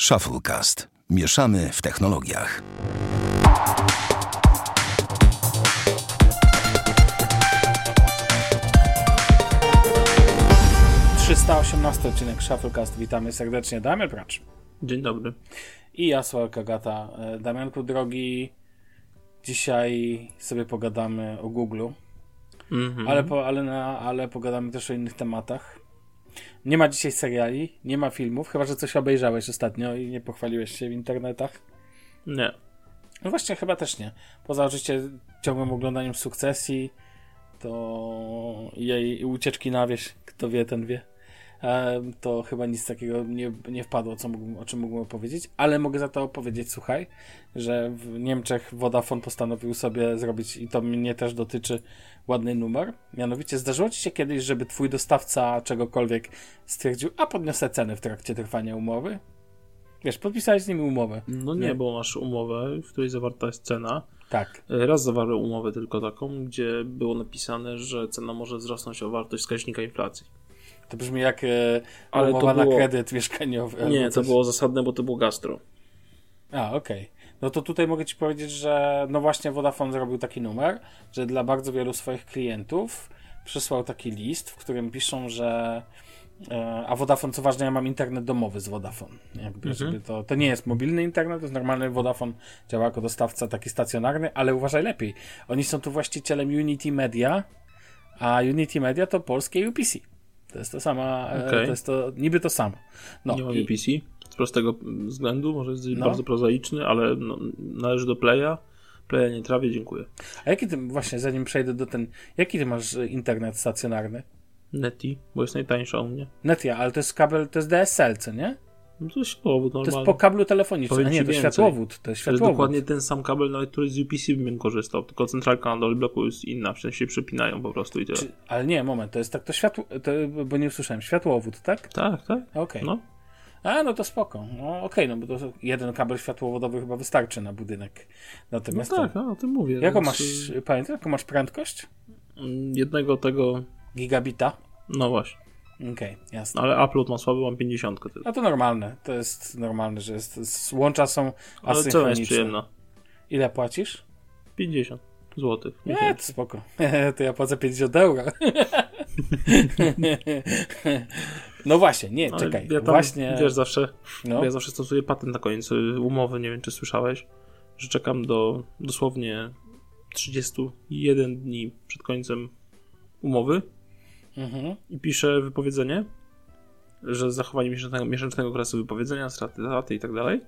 Shufflecast. Mieszamy w technologiach. Trzysta osiemnasty odcinek Shufflecast. Witamy serdecznie. Damian Pracz. Dzień dobry. I ja, Sławek Agata. E, Damianku drogi, dzisiaj sobie pogadamy o Google, Mhm. ale, po, ale, na, ale pogadamy też o innych tematach. Nie ma dzisiaj seriali, nie ma filmów, chyba że coś obejrzałeś ostatnio i nie pochwaliłeś się w internetach. Nie. No właśnie, chyba też nie. Poza oczywiście ciągłym oglądaniem sukcesji, to jej ucieczki na wieś, kto wie, ten wie. To chyba nic takiego nie, nie wpadło, co o czym mógłbym opowiedzieć, ale mogę za to opowiedzieć, słuchaj, że w Niemczech Vodafone postanowił sobie zrobić, i to mnie też dotyczy, ładny numer. Mianowicie, zdarzyło ci się kiedyś, żeby twój dostawca czegokolwiek stwierdził, a podniosę cenę w trakcie trwania umowy? Wiesz, podpisałeś z nimi umowę. No nie, Nie. bo masz umowę, w której zawarta jest cena. Tak. Raz zawarłem umowę tylko taką, gdzie było napisane, że cena może wzrosnąć o wartość wskaźnika inflacji. To brzmi jak e, Ale umowa to było- na kredyt mieszkaniowy. Nie, to coś. było zasadne, bo to było gastro. A, okej. No to tutaj mogę Ci powiedzieć, że no właśnie Vodafone zrobił taki numer, że dla bardzo wielu swoich klientów przysłał taki list, w którym piszą, że e, a Vodafone, co ważne, ja mam internet domowy z Vodafone. Jakby, żeby to, to nie jest mobilny internet, to jest normalny Vodafone, działa jako dostawca taki stacjonarny, ale uważaj lepiej. Oni są tu właścicielem Unity Media, a Unity Media to polskie UPC. To jest to sama, e, Okej. to jest to, niby to samo. No, nie mam i- UPC. Z prostego względu, może jest No. bardzo prozaiczny, ale no, należy do Playa. Playa nie trawię, dziękuję. A jaki ty, właśnie zanim przejdę do ten, jaki ty masz e, internet stacjonarny? Neti, bo jest najtańsza u mnie. Netia, ale to jest kabel, to jest DSL, co nie? No to jest światłowód To jest po kablu telefonicznym, Powiem a nie, to więcej. światłowód, to jest To jest światłowód. dokładnie ten sam kabel, nawet który z UPC bym korzystał, tylko centralka na dole bloku jest inna, w sensie się przepinają po prostu i tyle. Czy, ale nie, moment, to jest tak, to światło, to, bo nie usłyszałem, światłowód, tak? Tak, tak. Okej. No. A, no to spoko. No okej, no bo to jeden kabel światłowodowy chyba wystarczy na budynek. No Natomiast tak, to, no, o tym mówię. jaką więc, masz, pamiętaj, jaką masz prędkość? Jednego tego, Gigabita? no właśnie. Okej, jasne. Ale upload ma słaby, mam 50 tylko. No to normalne, to jest normalne, że jest, z- łącza są Ale cena jest przyjemna. Ile płacisz? 50 zł. Nie, to spoko. to ja płacę 50 euro. no właśnie, nie, Ale czekaj. Ja tam, właśnie. wiesz, zawsze, no, ja zawsze stosuję patent na koniec y, umowy, nie wiem czy słyszałeś, że czekam do dosłownie 31 dni przed końcem umowy mhm. i piszę wypowiedzenie, że zachowanie miesięcznego, miesięcznego okresu wypowiedzenia, straty, daty i tak dalej.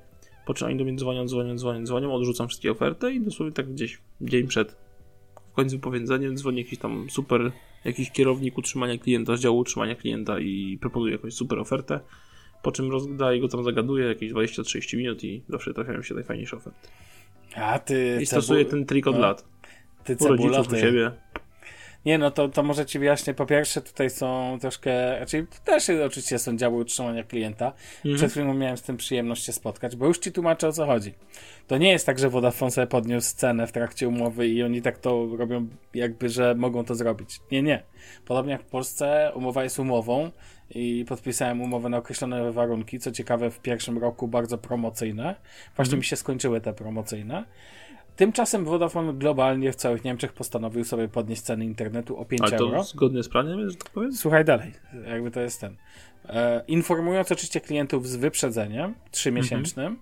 Po czym oni do mnie dzwonią, dzwonią, dzwonią, dzwonią, odrzucam wszystkie oferty i dosłownie tak gdzieś dzień przed w końcu wypowiedzeniem dzwoni jakiś tam super, jakiś kierownik utrzymania klienta z działu utrzymania klienta i proponuje jakąś super ofertę. Po czym rozdaję go tam, zagaduję jakieś 20-30 minut i zawsze trafiają się najfajniejsze oferty. A ty. I stosuję cebu- ten trik od no, lat. Ty U rodziców, u siebie. Nie, no to, to może ci wyjaśnię. Po pierwsze, tutaj są troszkę. Znaczy, też oczywiście są działy utrzymania klienta. Mhm. Przed chwilą miałem z tym przyjemność się spotkać, bo już ci tłumaczę o co chodzi. To nie jest tak, że Vodafone sobie podniósł cenę w trakcie umowy i oni tak to robią, jakby, że mogą to zrobić. Nie, nie. Podobnie jak w Polsce, umowa jest umową i podpisałem umowę na określone warunki. Co ciekawe, w pierwszym roku bardzo promocyjne. Właśnie mi się skończyły te promocyjne. Tymczasem Vodafone globalnie w całych Niemczech postanowił sobie podnieść ceny internetu o 5 Ale euro. to zgodnie z planem, że tak powiem? Słuchaj dalej, jakby to jest ten. E, informując oczywiście klientów z wyprzedzeniem trzymiesięcznym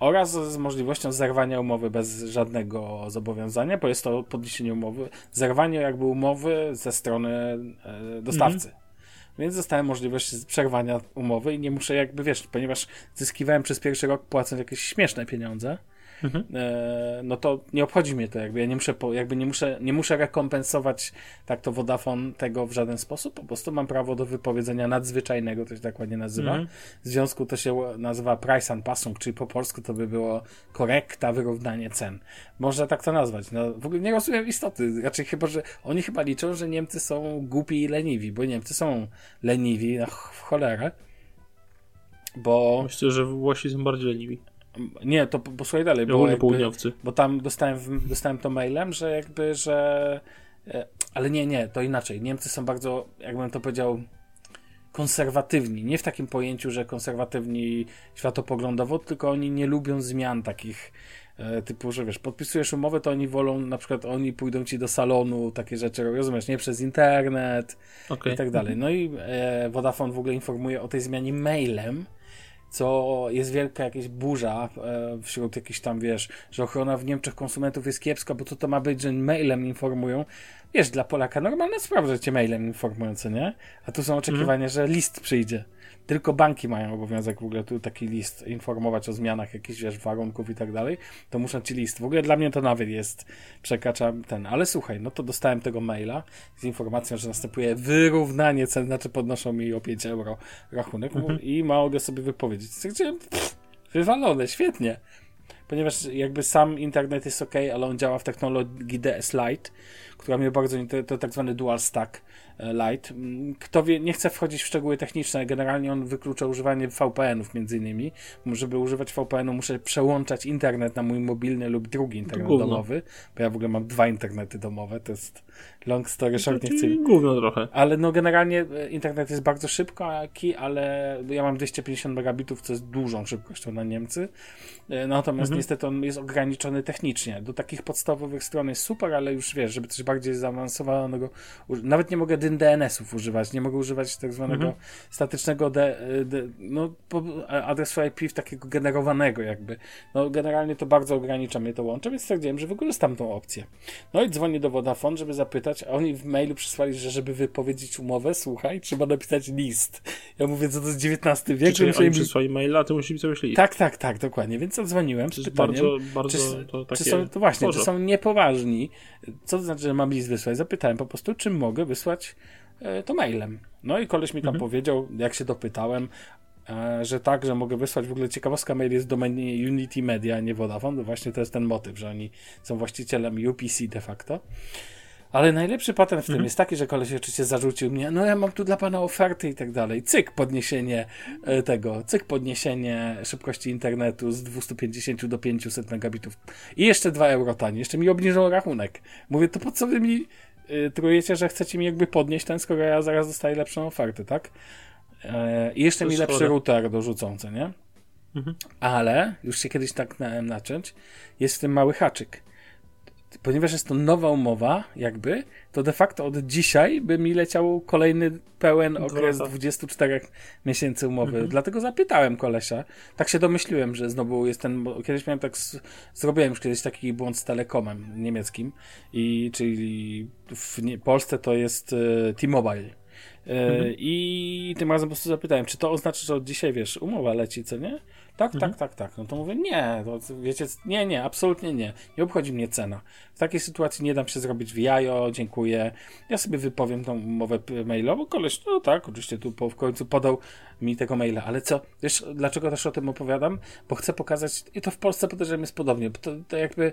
oraz z możliwością zerwania umowy bez żadnego zobowiązania, bo jest to podniesienie umowy, zerwanie jakby umowy ze strony e, dostawcy. Więc dostałem możliwość przerwania umowy i nie muszę jakby, wiesz, ponieważ zyskiwałem przez pierwszy rok płacąc jakieś śmieszne pieniądze, Mhm. e, no to nie obchodzi mnie to, jakby ja nie muszę, po, jakby nie muszę, nie muszę rekompensować tak to Vodafone tego w żaden sposób, po prostu mam prawo do wypowiedzenia nadzwyczajnego, to się tak ładnie nazywa. Mhm. W związku to się nazywa price anpassung, czyli po polsku to by było korekta, wyrównanie cen. Można tak to nazwać. No, w ogóle nie rozumiem istoty, raczej chyba, że oni chyba liczą, że Niemcy są głupi i leniwi, bo Niemcy są leniwi, na ch- w cholerę. Bo Myślę, że Włosi są bardziej leniwi. Nie, to po- posłuchaj dalej, bo, jakby, południowcy. bo tam dostałem, dostałem to mailem, że jakby, że e, ale nie, nie, to inaczej. Niemcy są bardzo, jakbym to powiedział, konserwatywni. Nie w takim pojęciu, że konserwatywni światopoglądowo, tylko oni nie lubią zmian takich e, typu, że wiesz, podpisujesz umowę, to oni wolą, na przykład oni pójdą ci do salonu, takie rzeczy, rozumiesz, nie przez internet okay. i tak dalej. No i e, Vodafone w ogóle informuje o tej zmianie mailem, co jest wielka jakaś burza e, wśród jakichś tam, wiesz, że ochrona w Niemczech konsumentów jest kiepska, bo to to ma być, że mailem informują. Wiesz, dla Polaka normalna sprawa, że cię mailem informują, co nie? A tu są oczekiwania, mm. że list przyjdzie. Tylko banki mają obowiązek w ogóle tu taki list informować o zmianach jakichś, wiesz, warunków i tak dalej. To muszą ci list. W ogóle dla mnie to nawet jest, przekracza ten. Ale słuchaj, no to dostałem tego maila z informacją, że następuje wyrównanie cen, znaczy podnoszą mi o 5 euro rachunek mhm. i mogę sobie wypowiedzieć. Gdzie, wywalone, świetnie ponieważ jakby sam internet jest ok, ale on działa w technologii DS Lite, która mnie bardzo to tak zwany dual stack Lite. Mm, kto wie, nie chce wchodzić w szczegóły techniczne, generalnie on wyklucza używanie VPN-ów między innymi. Żeby używać VPN-u muszę przełączać internet na mój mobilny lub drugi internet domowy, bo ja w ogóle mam dwa internety domowe, to jest long story short, nie chcę... Gówno trochę. Ale no generalnie e, internet jest bardzo szybki, ale ja mam 250 megabitów, co jest dużą szybkością na Niemcy, e, natomiast mhm. niestety on jest ograniczony technicznie. Do takich podstawowych stron jest super, ale już wiesz, żeby coś bardziej zaawansowanego. Nawet nie mogę DNS-ów używać, nie mogę używać tak zwanego mhm. statycznego de, de, no, adresu IP takiego generowanego jakby. No generalnie to bardzo ogranicza mnie to łącze, więc stwierdziłem, że wykorzystam tą opcję. No i dzwonię do Vodafone, żeby zapytać, a oni w mailu przysłali, że żeby wypowiedzieć umowę, słuchaj, trzeba napisać list. Ja mówię, co to jest XIX wiek. Czyli oni przysłali maila, a ty musisz pisać list. Tak, tak, tak, dokładnie. Więc odzwoniłem z pytaniem, bardzo, bardzo czy, to, takie czy są, to właśnie, czy są niepoważni. Co to znaczy, że mam list wysłać? Zapytałem po prostu, czy mogę wysłać to mailem. No i koleś mi tam mhm. powiedział, jak się dopytałem, e, że tak, że mogę wysłać. W ogóle ciekawostka mail jest w domenie Unity Media, nie Vodafone. Właśnie to jest ten motyw, że oni są właścicielem UPC de facto. Ale najlepszy patent w tym mhm. jest taki, że koleś oczywiście zarzucił mnie, no ja mam tu dla pana oferty i tak dalej. Cyk, podniesienie e, tego, cyk, podniesienie szybkości internetu z 250 do 500 megabitów. I jeszcze 2 euro taniej, jeszcze mi obniżą rachunek. Mówię, to po co wy mi trujecie, że chcecie mi jakby podnieść ten, skoro ja zaraz dostaję lepszą ofertę, tak? E, I jeszcze mi lepszy router dorzucący, nie? Mhm. Ale, już się kiedyś tak na, nacząć, jest w tym mały haczyk ponieważ jest to nowa umowa, jakby, to de facto od dzisiaj by mi leciał kolejny pełen okres 24 miesięcy umowy. Mhm. Dlatego zapytałem kolesia. Tak się domyśliłem, że znowu jest ten. Kiedyś miałem tak. Zrobiłem już kiedyś taki błąd z telekomem niemieckim, i czyli w Polsce to jest e, T-Mobile. E, mhm. I tym razem po prostu zapytałem, czy to oznacza, że od dzisiaj wiesz, umowa leci, co nie? Tak, tak, mhm. tak, tak. No to mówię, nie, to wiecie, nie, nie, absolutnie nie. Nie obchodzi mnie cena. W takiej sytuacji nie dam się zrobić w jajo, dziękuję. Ja sobie wypowiem tą umowę mailową. Koleś, no tak, oczywiście tu po, w końcu podał mi tego maila, ale co, wiesz, dlaczego też o tym opowiadam? Bo chcę pokazać, i to w Polsce podejrzewam jest podobnie, bo to, to jakby,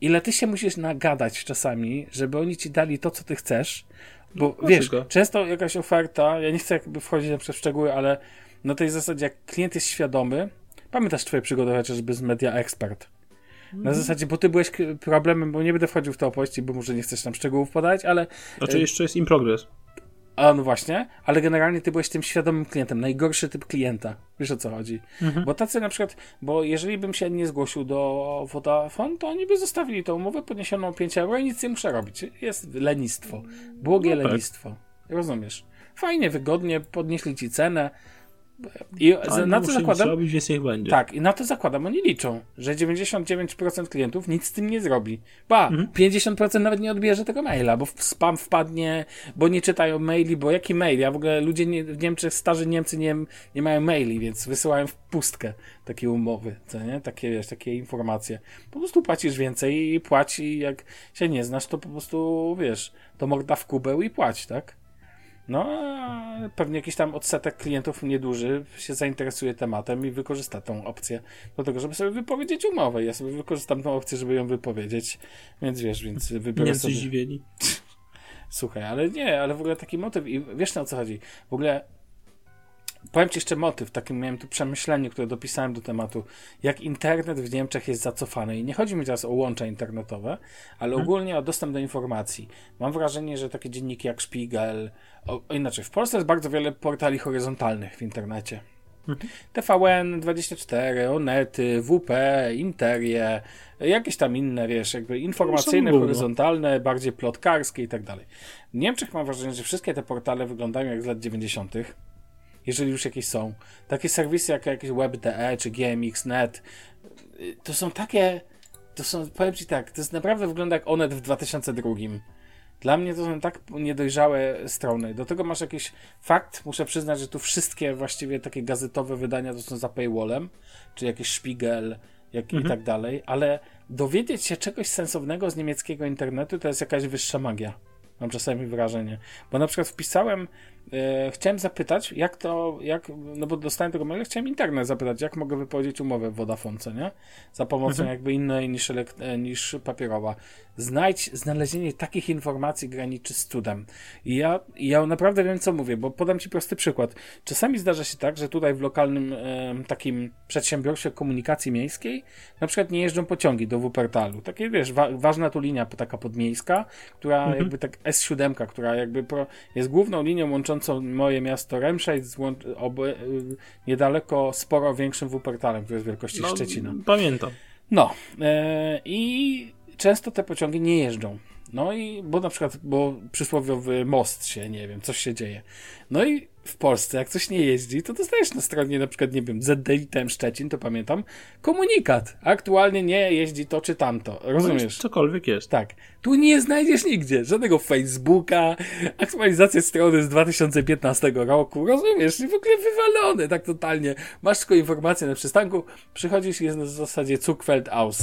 ile ty się musisz nagadać czasami, żeby oni ci dali to, co ty chcesz, bo no, wiesz, często jakaś oferta, ja nie chcę jakby wchodzić na w szczegóły, ale na tej zasadzie, jak klient jest świadomy, Pamiętasz twoje przygody chociażby z Media Expert? Na mhm. zasadzie, bo ty byłeś problemem, bo nie będę wchodził w te opowieści, bo może nie chcesz tam szczegółów podać, ale... Znaczy e, jeszcze jest in progress. A no właśnie, ale generalnie ty byłeś tym świadomym klientem, najgorszy typ klienta. Wiesz o co chodzi? Mhm. Bo tacy na przykład, bo jeżeli bym się nie zgłosił do Vodafone, to oni by zostawili tą umowę podniesioną 5 euro i nic nie muszę robić. Jest lenistwo. Błogie no tak. lenistwo. Rozumiesz? Fajnie, wygodnie, podnieśli ci cenę, i za, na to zakładam. Robić, więc niech będzie. Tak, i na to zakładam, oni liczą, że 99% klientów nic z tym nie zrobi. Ba, mhm. 50% nawet nie odbierze tego maila, bo w spam wpadnie, bo nie czytają maili, bo jaki mail? Ja w ogóle ludzie nie, w Niemczech, starzy Niemcy nie, nie mają maili, więc wysyłają w pustkę takie umowy, co nie? Takie, wiesz, takie informacje. Po prostu płacisz więcej i płać i jak się nie znasz, to po prostu, wiesz, to morda w kubeł i płać, tak? No, pewnie jakiś tam odsetek klientów nieduży się zainteresuje tematem i wykorzysta tą opcję do tego, żeby sobie wypowiedzieć umowę. Ja sobie wykorzystam tą opcję, żeby ją wypowiedzieć, więc wiesz, więc wybiorę nie sobie... zdziwieni. Słuchaj, ale nie, ale w ogóle taki motyw i wiesz na co chodzi. W ogóle powiem Ci jeszcze motyw, takim miałem tu przemyślenie, które dopisałem do tematu, jak internet w Niemczech jest zacofany. I nie chodzi mi teraz o łącza internetowe, ale hmm. ogólnie o dostęp do informacji. Mam wrażenie, że takie dzienniki jak Spiegel, o, inaczej, w Polsce jest bardzo wiele portali horyzontalnych w internecie. Mhm. TVN24, Onety, WP, Interie, jakieś tam inne, wiesz, jakby informacyjne, horyzontalne, bardziej plotkarskie i tak dalej. W Niemczech mam wrażenie, że wszystkie te portale wyglądają jak z lat 90., jeżeli już jakieś są. Takie serwisy jak jakieś web.de czy GMX.net, to są takie, to są, powiem Ci tak, to jest naprawdę wygląda jak Onet w 2002. Dla mnie to są tak niedojrzałe strony. Do tego masz jakiś fakt, muszę przyznać, że tu wszystkie właściwie takie gazetowe wydania to są za paywallem, czy jakiś Spiegel jak mhm. i tak dalej, ale dowiedzieć się czegoś sensownego z niemieckiego internetu to jest jakaś wyższa magia. Mam czasami wrażenie. Bo na przykład wpisałem E, chciałem zapytać, jak to, jak, no bo dostałem tego maila, chciałem internet zapytać, jak mogę wypowiedzieć umowę w Vodafonce, nie? Za pomocą mhm. jakby innej niż, e, niż papierowa. Znajdź, znalezienie takich informacji graniczy z cudem. I ja, ja naprawdę wiem, co mówię, bo podam Ci prosty przykład. Czasami zdarza się tak, że tutaj w lokalnym e, takim przedsiębiorstwie komunikacji miejskiej na przykład nie jeżdżą pociągi do Wuppertalu. Takie, wiesz, wa ważna tu linia taka podmiejska, która mhm. jakby tak S7, która jakby pro, jest główną linią łączącą łączącą moje miasto Remscheid z y, niedaleko sporo większym Wuppertalem, który jest wielkości no, Szczecina. Pamiętam. No e, i często te pociągi nie jeżdżą. No i, bo na przykład, bo przysłowiowy most się, nie wiem, coś się dzieje. No i w Polsce, jak coś nie jeździ, to dostajesz na stronie na przykład, nie wiem, ZDITM Szczecin, to pamiętam, komunikat. Aktualnie nie jeździ to czy tamto. Rozumiesz? Cokolwiek jest. Tak. Tu nie znajdziesz nigdzie żadnego Facebooka, aktualizacja strony z 2015 roku, rozumiesz? I w ogóle wywalone tak totalnie. Masz tylko informację na przystanku, przychodzisz i jest na zasadzie Zuckfeld aus.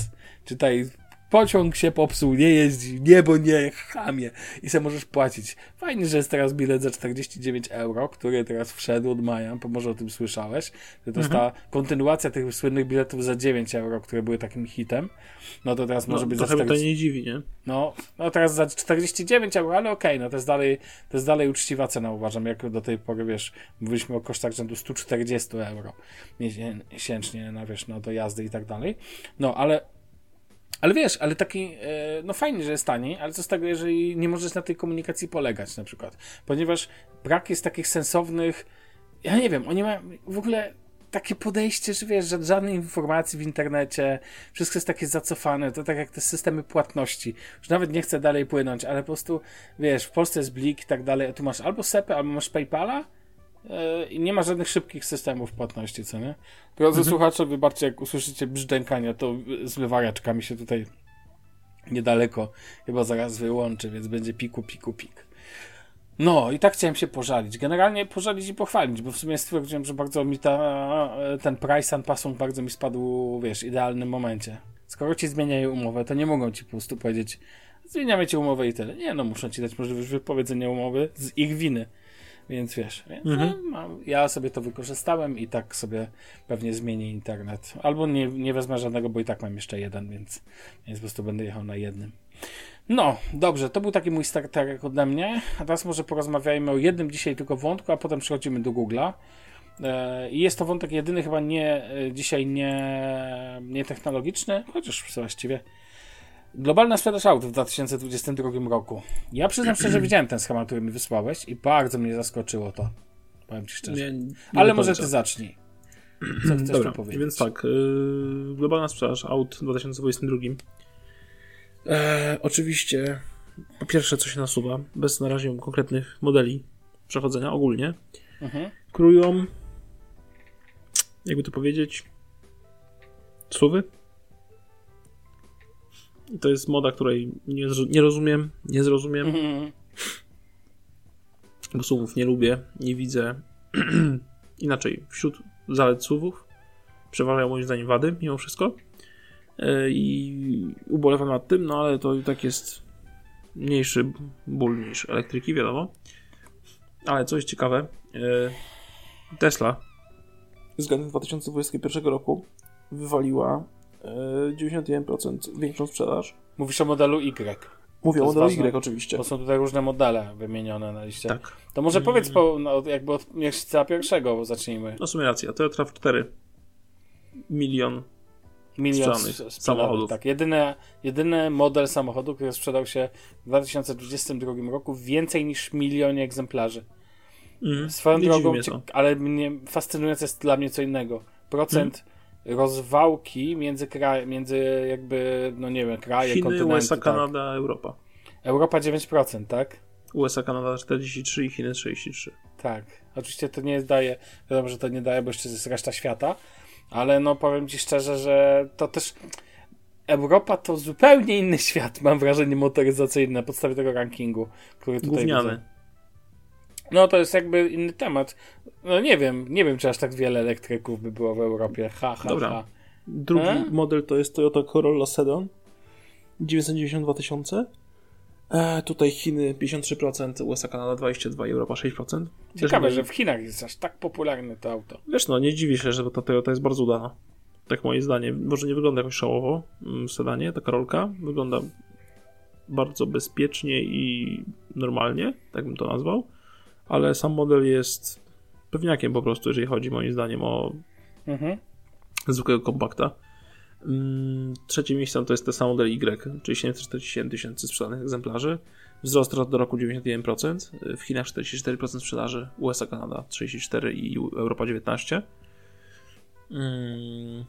Czytaj pociąg się popsuł, nie jeździ, niebo nie, chamie i se możesz płacić. Fajnie, że jest teraz bilet za 49 euro, który teraz wszedł od maja, bo może o tym słyszałeś, to jest mhm. ta kontynuacja tych słynnych biletów za 9 euro, które były takim hitem. No to teraz no, może być za 40... to nie dziwi, nie? No, no teraz za 49 euro, ale okej, okay, no to jest dalej, to jest dalej uczciwa cena, uważam, jak do tej pory, wiesz, mówiliśmy o kosztach rzędu 140 euro miesięcznie na, wiesz, no do jazdy i tak dalej. No, ale ale wiesz, ale taki, e, no fajnie, że jest taniej, ale co z tego, jeżeli nie możesz na tej komunikacji polegać na przykład? Ponieważ brak jest takich sensownych, ja nie wiem, oni mają w ogóle takie podejście, że wiesz, żadnej informacji w internecie, wszystko jest takie zacofane, to tak jak te systemy płatności, że nawet nie chcę dalej płynąć, ale po prostu, wiesz, w Polsce jest Blik i tak dalej, a tu masz albo SEPę, albo masz PayPala, i nie ma żadnych szybkich systemów płatności, co nie? Drodzy mhm. słuchacze, wybaczcie, jak usłyszycie brzdękania, to z wywareczka mi się tutaj niedaleko chyba zaraz wyłączy, więc będzie piku, piku, pik. No i tak chciałem się pożalić. Generalnie pożalić i pochwalić, bo w sumie stwierdziłem, że bardzo mi ta, ten price and passung bardzo mi spadł, wiesz, w idealnym momencie. Skoro ci zmieniają umowę, to nie mogą ci po prostu powiedzieć zmieniamy ci umowę i tyle. Nie, no muszą ci dać możliwość wypowiedzenia umowy z ich winy. Więc wiesz, więc mhm. no, ja sobie to wykorzystałem i tak sobie pewnie zmienię internet. Albo nie, nie wezmę żadnego, bo i tak mam jeszcze jeden, więc, więc po prostu będę jechał na jednym. No, dobrze, to był taki mój starterek ode mnie. A teraz może porozmawiajmy o jednym dzisiaj tylko wątku, a potem przechodzimy do Google'a. E, I jest to wątek jedyny, chyba nie e, dzisiaj nie, nie technologiczny, chociaż właściwie Globalna sprzedaż aut w 2022 roku. Ja przyznam szczerze, że widziałem ten schemat, który mi wysłałeś i bardzo mnie zaskoczyło to. Powiem ci szczerze. Nie, nie Ale może ty zacznij. Co chcesz Dobra, powiedzieć? Więc tak, yy, globalna sprzedaż aut w 2022. E, oczywiście, po pierwsze, co się nasuwa, bez na razie konkretnych modeli przechodzenia ogólnie, mhm. krują, jakby to powiedzieć, suwy i to jest moda, której nie, nie rozumiem, nie zrozumiem. Mm. Bo słów nie lubię, nie widzę. Inaczej, wśród zalet słów przeważają moim zdaniem wady, mimo wszystko. E, I ubolewam nad tym, no ale to i tak jest mniejszy ból niż elektryki, wiadomo. Ale coś ciekawe, e, Tesla względem 2021 roku wywaliła 91% większą sprzedaż. Mówisz o modelu Y. Mówię o modelu ważne. Y oczywiście. Bo są tutaj różne modele wymienione na liście. Tak. To może powiedz po, no, jakby od miejsca pierwszego, bo zacznijmy. No w sumie racja, Toyota RAV4 milion Milion sprzedanych samochodów. Tak, jedyny, jedyny model samochodu, który sprzedał się w 2022 roku więcej niż milionie egzemplarzy. Mhm. Swoją Nie drogą, ale mnie fascynujące jest dla mnie co innego. Procent Hmm? Rozwałki między kraj, między jakby, no nie wiem, kraje, Chiny, kontynenty. USA, tak. Kanada, Europa. Europa 9%, tak? USA, Kanada 43 i Chiny 33. Tak. Oczywiście to nie daje, wiadomo, że to nie daje, bo jeszcze jest reszta świata, ale no powiem Ci szczerze, że to też Europa to zupełnie inny świat, mam wrażenie, motoryzacyjny na podstawie tego rankingu, który tutaj Gówniany. widzę. No to jest jakby inny temat. No nie wiem, nie wiem, czy aż tak wiele elektryków by było w Europie. Ha, ha, Dobra. ha. Drugi E? model to jest Toyota Corolla Sedan 992 tysiące. E, tutaj Chiny 53%, USA, Kanada 22% i Europa 6%. Też Ciekawe, że w Chinach jest aż tak popularne to auto. Wiesz, no nie dziwi się, że ta Toyota jest bardzo udana. Tak moje zdanie. Może nie wygląda jakoś szałowo mm, w sedanie, ta Karolka. Wygląda bardzo bezpiecznie i normalnie, tak bym to nazwał. Ale sam model jest pewniakiem po prostu, jeżeli chodzi moim zdaniem o Mhm. zwykłego kompakta. Mm, Trzecie miejsce to jest ten sam model Y, czyli 747 tysięcy sprzedanych egzemplarzy. Wzrost do roku 91%, w Chinach 44% sprzedaży, USA, Kanada 34% i Europa 19%. Mm.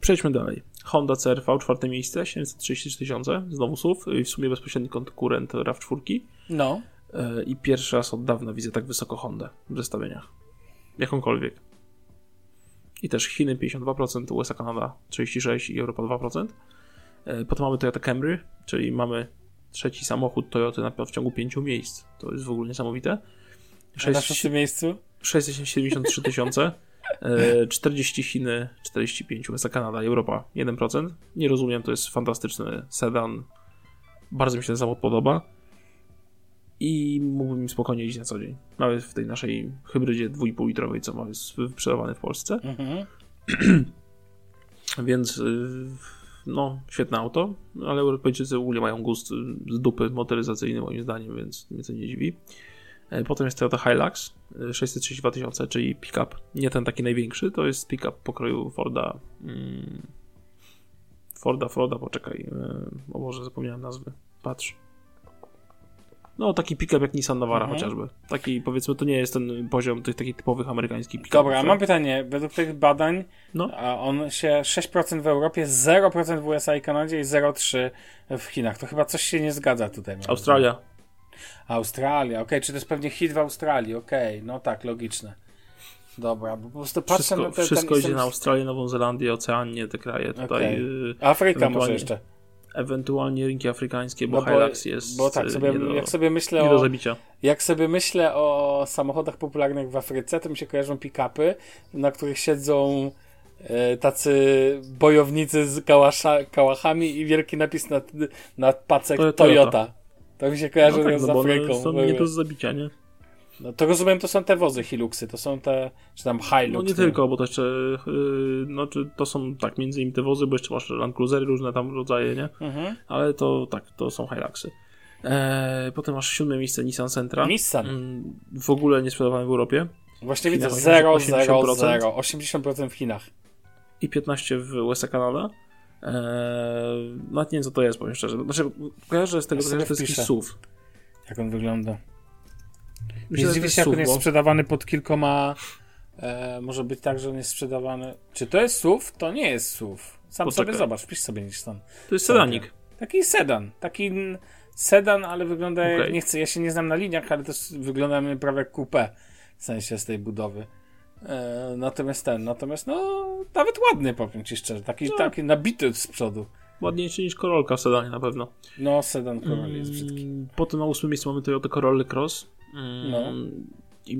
Przejdźmy dalej. Honda CRV, czwarte miejsce, 733 tysiące, znowu SUV, i w sumie bezpośredni konkurent RAV4. No. E, I pierwszy raz od dawna widzę tak wysoko Hondę w zestawieniach. Jakąkolwiek. I też Chiny 52%, USA, Kanada 36% i Europa 2%. E, Potem mamy Toyota Camry, czyli mamy trzeci samochód Toyoty na w ciągu pięciu miejsc. To jest w ogóle niesamowite. A na Sześć- szóstym miejscu? 673 tysiące, e, 40 Chiny, 45 USA, Kanada i Europa 1%. Nie rozumiem, to jest fantastyczny sedan. Bardzo mi się ten samochód podoba. I mógłbym spokojnie iść na co dzień. Nawet w tej naszej hybrydzie 2,5 litrowej, co mamy sprzedawany w Polsce. Mhm. Więc y, no, świetne auto, ale Europejczycy w ogóle mają gust z dupy motoryzacyjny moim zdaniem, więc mnie to nie dziwi. E, Potem jest Toyota Hilux y, 632 tysiące, czyli pick-up. Nie ten taki największy, to jest pick-up pokroju Forda. Mm, Forda, Forda, poczekaj. y, O Boże, zapomniałem nazwy. Patrz. No, taki pick-up jak Nissan Navara Mhm. chociażby. Taki, powiedzmy, to nie jest ten poziom tych takich typowych amerykańskich pick-upów. Dobra, mam pytanie. Według tych badań, No. on się 6% w Europie, 0% w USA i Kanadzie i 0,3% w Chinach. To chyba coś się nie zgadza tutaj. Australia. Australia, okej, czy to jest pewnie hit w Australii, okej, no tak, logiczne. Dobra, bo po prostu patrzę Wszystko, na te, wszystko idzie na Australię, Nową Zelandię, Oceanię, te kraje tutaj. Okej. y, Afryka może jeszcze. Ewentualnie rynki afrykańskie, bo No bo- Hilux jest Bo tak, sobie, nie, do, jak sobie myślę o, zabicia. jak sobie myślę o samochodach popularnych w Afryce, to mi się kojarzą pick-upy, na których siedzą e, tacy bojownicy z kałasza, kałachami i wielki napis na, na pacek To- Toyota. Toyota. To mi się kojarzy no tak, z no Afryką. one są nie do zabicia, nie? No to rozumiem, to są te wozy Hiluxy, to są te, czy tam Hilux. No nie tylko, bo to jeszcze, y, no czy to są tak między innymi te wozy, bo jeszcze masz Land Cruisery, różne tam rodzaje, nie? Mhm. Ale to tak, to są Hiluxy. Eee, potem masz siódme miejsce Nissan Sentra. Nissan. Mm, W ogóle nie sprzedawany w Europie. Właśnie widzę 0, 0, 80%. 0, 80% w Chinach. i 15 w USA Kanada. Eee, nawet nie wiem co to jest, powiem szczerze. Znaczy, kojarzę z tego, Ja że to jest jakiś. SUV. Jak on wygląda? Myślę, się, jak on jest sprzedawany pod kilkoma... E, może być tak, że on jest sprzedawany... Czy to jest SUV? To nie jest SUV. Sam Poczekaj. sobie zobacz, wpisz sobie Nissan. to jest sedanik. Taki sedan. Taki sedan, ale wygląda jak... Okej. Nie chcę, ja się nie znam na liniach, ale to s- wygląda mi prawie jak coupé. W sensie z tej budowy. E, natomiast ten, natomiast no nawet ładny powiem ci szczerze. Taki, No. taki nabity z przodu. Ładniejszy niż Corolka w sedanie na pewno. No sedan Corolla jest brzydki. Mm, Potem na ósmym miejscu mamy Toyota Corolla Cross. Mm, No. I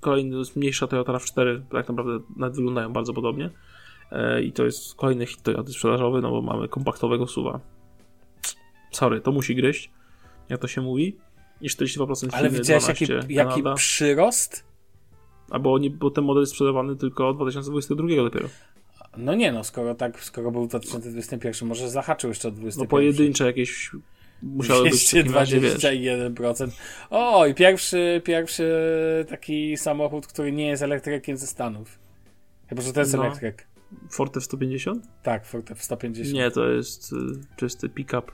kolejny, mniejsza Toyota RAV4, tak naprawdę nawet wyglądają bardzo podobnie. E, I to jest kolejny hit Toyoty sprzedażowy, no bo mamy kompaktowego suwa. Sorry, to musi gryźć, jak to się mówi. I 42% Chiny, Ale widziałeś jaki, 12 jaki Kanada. przyrost? Albo nie, bo ten model jest sprzedawany tylko od 2022 dopiero. No nie no, skoro tak, skoro był w 2021, może zahaczył jeszcze od 2021. No pojedyncze jakieś musiały być w takim razie, wiesz. 221%. O, i pierwszy, pierwszy taki samochód, który nie jest elektrykiem ze Stanów. Chyba, że to jest No. elektryk. Ford F-150? Tak, Ford F-150. Nie, to jest y, czysty pick-up.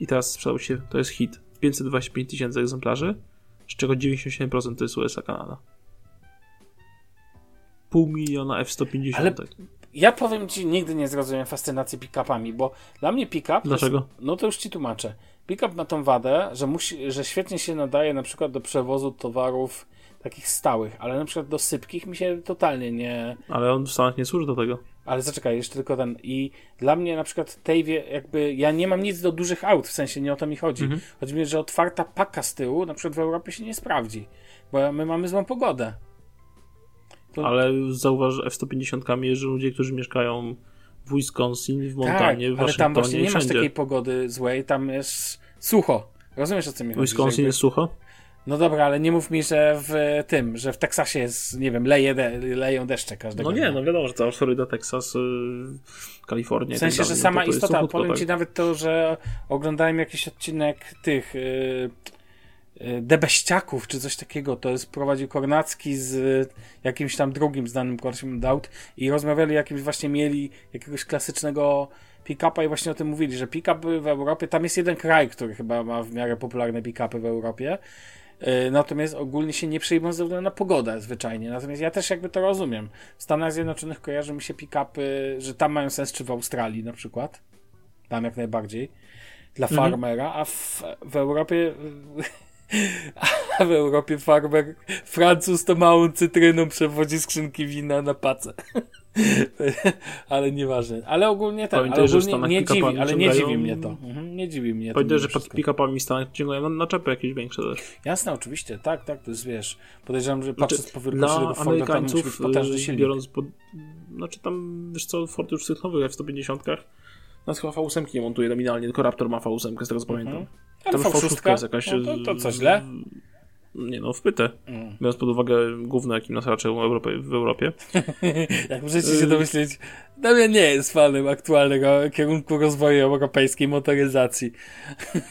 I teraz sprzedał się, to jest hit. 525 tysięcy egzemplarzy, z czego 97% to jest USA, Kanada. Pół miliona F-150. Ale- Ja powiem ci, nigdy nie zrozumiem fascynacji pick-upami, bo dla mnie pick-up... Dlaczego? Jest, no to już ci tłumaczę. Pick-up ma tą wadę, że, musi, że świetnie się nadaje na przykład do przewozu towarów takich stałych, ale na przykład do sypkich mi się totalnie nie... Ale on w Stanach nie służy do tego. Ale zaczekaj, jeszcze tylko ten. I dla mnie na przykład tej wie, jakby ja nie mam nic do dużych aut, w sensie nie o to mi chodzi. Mhm. Chodzi mi, że otwarta paka z tyłu na przykład w Europie się nie sprawdzi, bo my mamy złą pogodę. To- Ale zauważ, że F-150 jeżdżą ludzie, którzy mieszkają w Wisconsin, w Montanie, w Tak, ale tam Waszyngtonie właśnie nie masz wszędzie. takiej pogody złej, tam jest sucho. Rozumiesz o co mi chodzi? Wisconsin jakby- jest sucho? No dobra, ale nie mów mi, że w tym, że w Teksasie jest, nie wiem, leje de, leją deszcze każdego No nie, no wiadomo, że cała Floryda, Teksas, y, Kalifornia W tak sensie, że dalej, sama no to, istota, suchutko, powiem tak. ci nawet to, że oglądałem jakiś odcinek tych yy, yy, Debeściaków, czy coś takiego, to jest prowadził Kornacki z y, jakimś tam drugim znanym kolesiem od aut i rozmawiali jakimś właśnie mieli jakiegoś klasycznego pick-upa i właśnie o tym mówili, że pick-upy w Europie, tam jest jeden kraj, który chyba ma w miarę popularne pick-upy w Europie, Yy, Natomiast ogólnie się nie przejmą ze względu na pogodę zwyczajnie. Natomiast ja też jakby to rozumiem. W Stanach Zjednoczonych kojarzy mi się pick-upy, że tam mają sens, czy w Australii na przykład. Tam jak najbardziej. Dla Mhm. farmera, a w, w Europie a w Europie farmer Francuz to małą cytryną przewodzi skrzynki wina na pacę. ale nieważne. Ale ogólnie tak, ale Pamiętaj, że w ogólnie Stanach nie dziwi, ale nie dziwi mnie to. Mhm, nie dziwi mnie to. Powiedziałeś, mimo że pick-upami Stanach ciągają na naczepy jakieś większe też. Jasne, oczywiście, tak, tak, to jest, wiesz, podejrzewam, że Znaczy, patrząc po wielkości tego Forda, tam Amerykańców, potężny y, silnik. biorąc pod... Znaczy tam, wiesz co, Ford już w tych nowych F-150 nas chyba V8 nie montuje nominalnie, tylko Raptor ma V8, z tego co pamiętam. Mhm. Ale Tam V6 V6 jest jakaś... no to, to co, źle? Nie no, wpytę. Mm. Biorąc pod uwagę gówno, jakim nas raczej w Europie, w Europie. Jak możecie się domyśleć, Damian nie jest fanem aktualnego kierunku rozwoju europejskiej motoryzacji.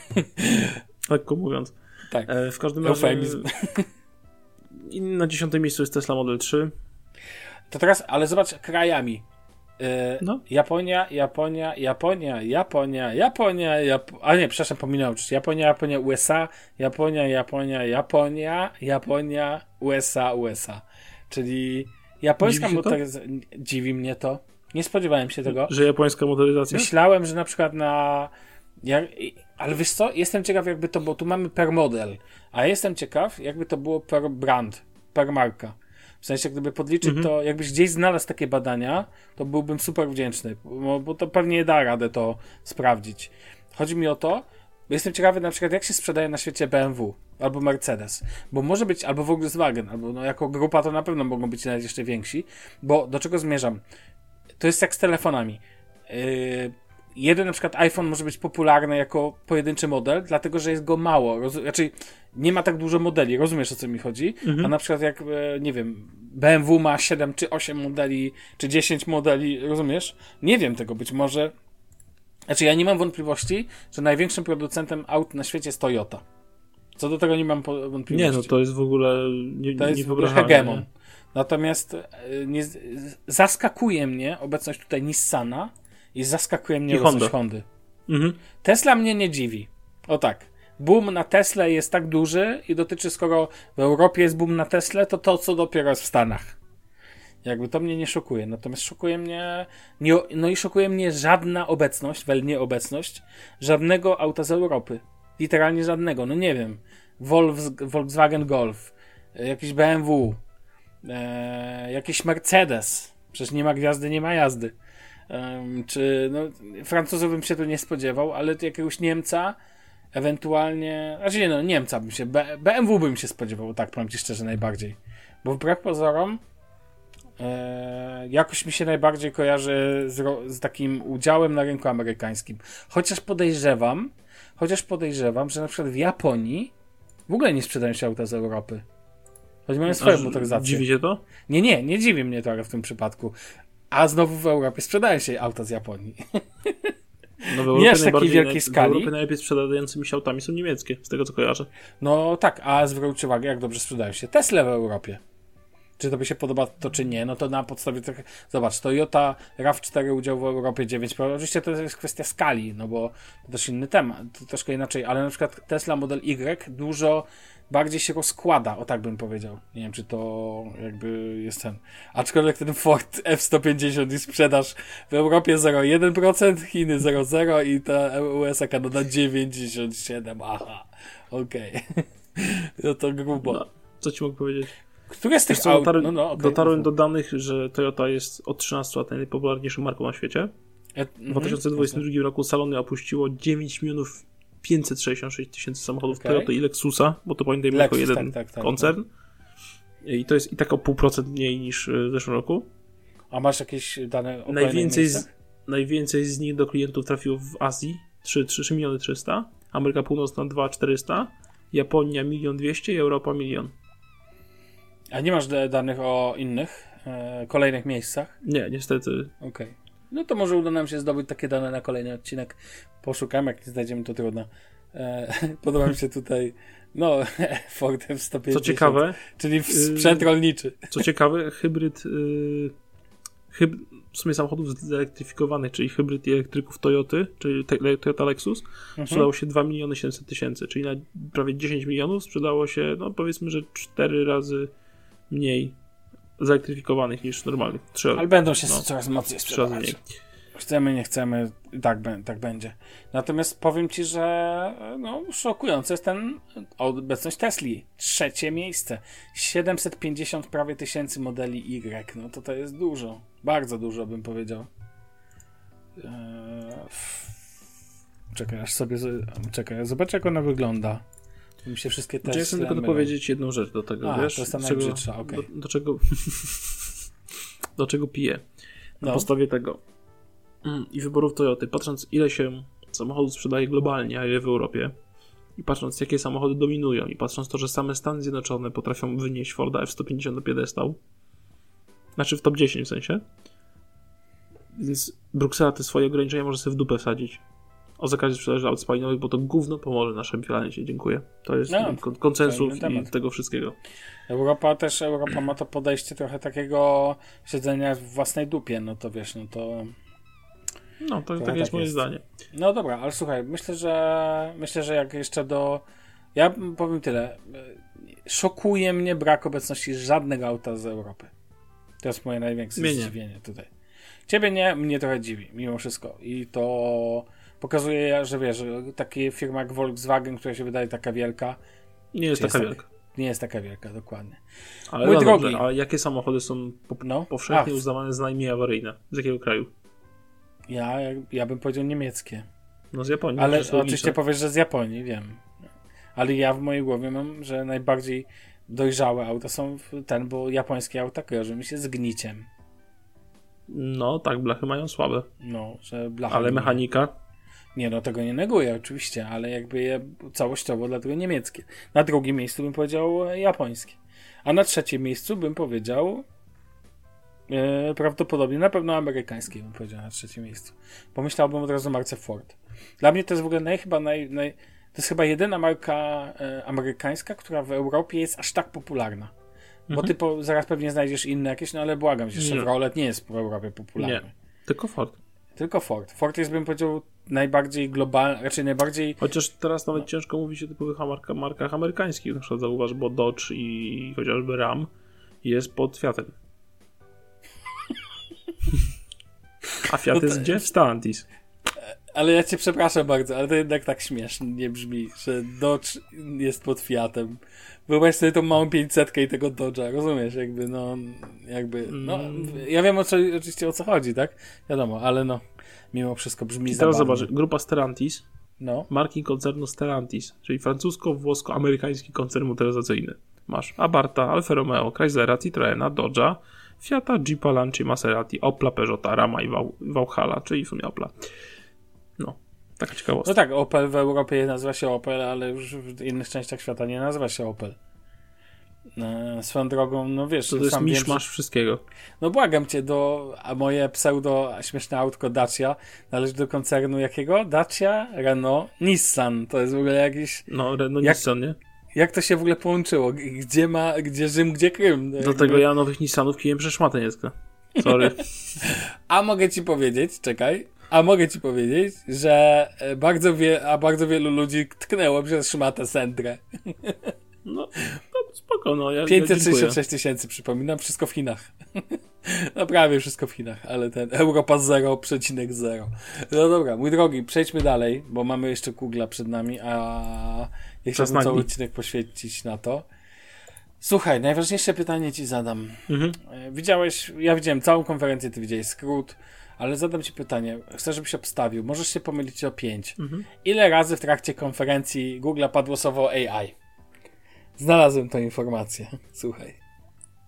Lekko mówiąc. Tak. E, w każdym razie... Eufemizm. I na dziesiątym miejscu jest Tesla Model 3. To teraz, ale zobacz krajami. Yy, No. Japonia, Japonia, Japonia, Japonia, Japonia, Jap a nie, przepraszam, pominąłem, czyli Japonia, Japonia, USA, Japonia, Japonia, Japonia, Japonia, USA, USA. Czyli japońska motoryzacja. Dziwi mnie to. Nie spodziewałem się tego. Że japońska motoryzacja? Myślałem, że na przykład na. Ja, ale wiesz co? Jestem ciekaw, jakby to było. Tu mamy per model, a jestem ciekaw, jakby to było per brand, per marka. W sensie, gdyby podliczyć Mhm. to, jakbyś gdzieś znalazł takie badania, to byłbym super wdzięczny, bo, bo to pewnie da radę to sprawdzić. Chodzi mi o to, bo jestem ciekawy na przykład, jak się sprzedaje na świecie BMW albo Mercedes, bo może być, albo Volkswagen, albo no, jako grupa to na pewno mogą być nawet jeszcze więksi, bo do czego zmierzam? To jest jak z telefonami. Yy, jeden na przykład iPhone może być popularny jako pojedynczy model, dlatego że jest go mało. Roz, raczej nie ma tak dużo modeli, rozumiesz o co mi chodzi? A na przykład jak, e, nie wiem, BMW ma 7 czy 8 modeli, czy 10 modeli, rozumiesz? Nie wiem tego, być może. Znaczy, ja nie mam wątpliwości, że największym producentem aut na świecie jest Toyota. Co do tego nie mam wątpliwości. Nie, no to jest w ogóle nie, To jest w ogóle niewyobrażalne. hegemon. Natomiast e, nie, zaskakuje mnie obecność tutaj Nissana i zaskakuje mnie I Honda. Hondy. Mhm. Tesla mnie nie dziwi. O tak. Boom na Tesla jest tak duży i dotyczy, skoro w Europie jest boom na Tesla, to to, co dopiero jest w Stanach. Jakby to mnie nie szokuje. Natomiast szokuje mnie, nie, no i szokuje mnie żadna obecność, wel nieobecność, żadnego auta z Europy. Literalnie żadnego. No nie wiem. Volks, Volkswagen Golf, e, jakiś BMW, e, jakiś Mercedes. Przecież nie ma gwiazdy, nie ma jazdy. Czy no, Francuzów bym się tu nie spodziewał, ale jakiegoś Niemca, ewentualnie, znaczy nie no, Niemca bym się, B, BMW bym się spodziewał, tak powiem ci szczerze najbardziej. Bo wbrew pozorom e, jakoś mi się najbardziej kojarzy z, z takim udziałem na rynku amerykańskim. Chociaż podejrzewam, chociaż podejrzewam, że na przykład w Japonii w ogóle nie sprzedają się auta z Europy. Choć mają swoją motoryzację. Dziwi cię to? Nie, nie, nie dziwi mnie to ale w tym przypadku. A znowu w Europie sprzedają się auta z Japonii. No w Nie Europie aż takiej wielkiej W skali. Europie najlepiej sprzedającymi się autami są niemieckie, z tego co kojarzę. No tak, a zwróć uwagę, jak dobrze sprzedają się Tesla w Europie. Czy to by się podoba to, czy nie, no to na podstawie tych... Zobacz, Toyota RAV4 udział w Europie 9%. Oczywiście to jest kwestia skali, no bo to też inny temat, to troszkę inaczej, ale na przykład Tesla Model Y dużo bardziej się rozkłada, o tak bym powiedział. Nie wiem, czy to jakby jest ten... Aczkolwiek ten Ford F-150 i sprzedaż w Europie 0,1%, Chiny 0,0 i ta USA Kanada 97%. Aha, okej. No to grubo. No, co ci mogę powiedzieć? Które z tych co, dotarłem, No, no, okej. dotarłem do danych, że Toyota jest od 13 lat najpopularniejszą marką na świecie. E, W mhm, 2022 roku salony opuściło 9 milionów 566 tysięcy samochodów Okej. Toyota i Lexusa, bo to pamiętajmy Lexus, jako jeden tak, tak, tak, koncern. I to jest i tak o pół procent mniej niż y, w zeszłym roku. A masz jakieś dane o Najwięcej z, najwięcej z nich do klientów trafiło w Azji 3, 3, 3 miliony 300, Ameryka Północna 2 400, Japonia 1 200 i Europa milion. A nie masz da- danych o innych, e, kolejnych miejscach? Nie, niestety. Okej. No to może uda nam się zdobyć takie dane na kolejny odcinek. Poszukamy, jak nie znajdziemy, to trudno. E, podoba mi się tutaj, no, Ford F-150. Co ciekawe, Czyli yy, sprzęt rolniczy. co ciekawe, hybryd y, hyb, w sumie samochodów zelektryfikowanych, czyli hybryd i elektryków Toyoty, czyli Toyota Lexus, Mhm. sprzedało się 2 miliony 700 tysięcy, czyli na prawie 10 milionów sprzedało się, no powiedzmy, że 4 razy mniej zelektryfikowanych niż normalnych. 3 Ale będą się no, coraz mocniej sprzedawać. Chcemy, nie chcemy, tak, tak będzie. Natomiast powiem Ci, że no, szokujące jest ten obecność Tesli. Trzecie miejsce. 750 prawie tysięcy modeli Y. No to to jest dużo. Bardzo dużo bym powiedział. Eee, Czekaj, aż sobie... Czekaj, zobacz jak ona wygląda. Mi się wszystkie Znaczy, ja chcę tylko dopowiedzieć jedną rzecz do tego, A, wiesz? to jest ta do czego- okej. do, do czego do czego piję. Na No. podstawie tego mm, i wyborów Toyoty, patrząc ile się samochodów sprzedaje globalnie, a ile w Europie i patrząc jakie samochody dominują i patrząc to, że same Stany Zjednoczone potrafią wynieść Forda F-150 na piedestał, znaczy w top 10 w sensie, więc Bruksela te swoje ograniczenia może sobie w dupę wsadzić. O zakazie sprzedaży aut spalinowych, bo to gówno pomoże naszym planecie. Dziękuję. To jest No, kon- konsensus to i tego wszystkiego. Europa też, Europa ma to podejście trochę takiego siedzenia w własnej dupie, no to wiesz, no to... No, to, Trochę tak jest moje jest. zdanie. No dobra, ale słuchaj, myślę, że myślę, że jak jeszcze do... Ja powiem tyle. Szokuje mnie brak obecności żadnego auta z Europy. To jest moje największe Mnie zdziwienie tutaj. Ciebie nie, mnie trochę dziwi, mimo wszystko. I to pokazuje, że wiesz, takie firma jak Volkswagen, która się wydaje taka wielka, Nie jest taka jest wielka. nie jest taka wielka, dokładnie. Ale Mój no drogi. dobrze, a jakie samochody są po, No. powszechnie A, uznawane za najmniej awaryjne? Z jakiego kraju? Ja, ja bym powiedział niemieckie. No z Japonii. Ale oczywiście powiesz, że z Japonii, wiem. Ale ja w mojej głowie mam, że najbardziej dojrzałe auta są ten, bo japońskie auta kojarzą mi się z gniciem. No tak, blachy mają słabe. No, że blacha. Ale mechanika? Nie, no tego nie neguję, oczywiście, ale jakby je całościowo dlatego niemieckie. Na drugim miejscu bym powiedział e, japońskie. A na trzecim miejscu bym powiedział e, prawdopodobnie, na pewno amerykańskie bym powiedział na trzecim miejscu. Pomyślałbym od razu o marce Ford. Dla mnie to jest w ogóle naj, chyba naj, naj, to jest chyba jedyna marka e, amerykańska, która w Europie jest aż tak popularna. Bo ty po, zaraz pewnie znajdziesz inne jakieś, no ale błagam cię. Chevrolet nie jest w Europie popularny. Nie. Tylko Ford. Tylko Ford. Ford jest, bym powiedział, najbardziej globalny, raczej najbardziej Chociaż teraz nawet No. ciężko mówić o typowych marka, markach amerykańskich. Na przykład zauważ, bo Dodge i chociażby Ram jest pod Fiatem. A Fiat No to- jest gdzie? W Stellantis. Ale ja cię przepraszam bardzo, ale to jednak tak śmiesznie brzmi, że Dodge jest pod Fiatem. Wyobraź sobie tą małą 500 i tego Dodge'a, rozumiesz? Jakby, no, jakby, no, Mm. ja wiem o co, oczywiście o co chodzi, tak? Wiadomo, ale no, mimo wszystko brzmi I teraz zabawnie. zobacz, grupa Stellantis, No, marki koncernu Stellantis, czyli francusko-włosko-amerykański koncern motoryzacyjny. Masz Abarta, Alfa Romeo, Chryslera, Citroena, Dodge'a, Fiata, Jeepa, Lancia, Maserati, Opla, Peugeota, Rama i Vauxhalla, czyli w sumie Opla. Taka ciekawostka. no tak, Opel w Europie nazywa się Opel, ale już w innych częściach świata nie nazywa się Opel. E, swoją drogą, no wiesz, To, to jest wiem, że- wszystkiego. No błagam cię, do, a moje pseudo śmieszne autko Dacia należy do koncernu jakiego? Dacia, Renault, Nissan. To jest w ogóle jakiś... No, Renault Jak- Nissan, nie? Jak to się w ogóle połączyło? Gdzie ma, gdzie Rzym, gdzie Krym? Do Jakby- tego ja nowych Nissanów kijem przez szmatę nie. Sorry. A mogę ci powiedzieć, czekaj, a mogę ci powiedzieć, że e, bardzo, wie, a bardzo wielu ludzi tknęło przez szmatę Sentrę. No, no spoko, no. Ja, ja 566 tysięcy, przypominam, wszystko w Chinach. No prawie wszystko w Chinach, ale ten Europa 0,0. No dobra, mój drogi, przejdźmy dalej, bo mamy jeszcze Google'a przed nami, a Czas chciałbym cały odcinek poświęcić na to. Słuchaj, najważniejsze pytanie ci zadam. Mhm. E, Widziałeś, ja widziałem całą konferencję, ty widziałeś skrót, ale zadam ci pytanie, chcę, żebyś obstawił, możesz się pomylić o 5. Mhm. Ile razy w trakcie konferencji Google'a padło słowo AI? Znalazłem tą informację, słuchaj.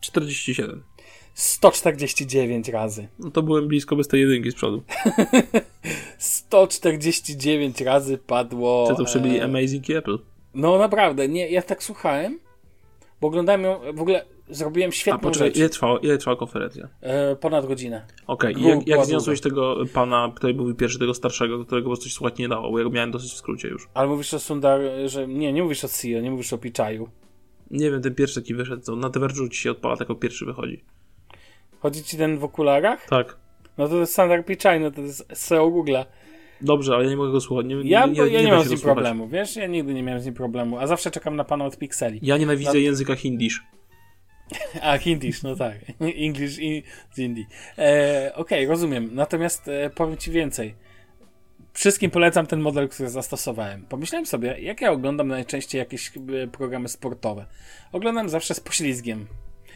47. 149 razy. No to byłem blisko bez tej jedynki z przodu. 149 razy padło. Czy to przebili e, Amazing Apple? No naprawdę, nie, ja tak słuchałem, bo oglądałem ją, w ogóle zrobiłem A świetną poczekaj, rzecz. ile trwała, ile trwała konferencja? E, ponad godzinę. Okej, i jak, jak zniosłeś tego pana, który mówił pierwszy, tego starszego, którego po prostu słuchać nie dało, bo ja go miałem dosyć w skrócie już. Ale mówisz o Sundar, że nie, nie mówisz o CEO, nie mówisz o Pichaju. Nie wiem, ten pierwszy taki wyszedł, co na Diverge'u ci się odpala, tak pierwszy wychodzi. Chodzi ci ten w okularach? Tak. No to jest Sundar Pichaj, no to jest CEO Google'a. Dobrze, ale ja nie mogę go słuchać. Nie, Ja, nie, nie, ja nie nie, mam z nim problemu, wiesz? Ja nigdy nie miałem z nim problemu, a zawsze czekam na pana od Pixeli. Ja nienawidzę Na- języka hindisz. A, Hindish, no tak. English i z Indii. E, Okej, rozumiem. Natomiast e, powiem ci więcej. Wszystkim polecam ten model, który zastosowałem. Pomyślałem sobie, jak ja oglądam najczęściej jakieś e, programy sportowe. Oglądam zawsze z poślizgiem.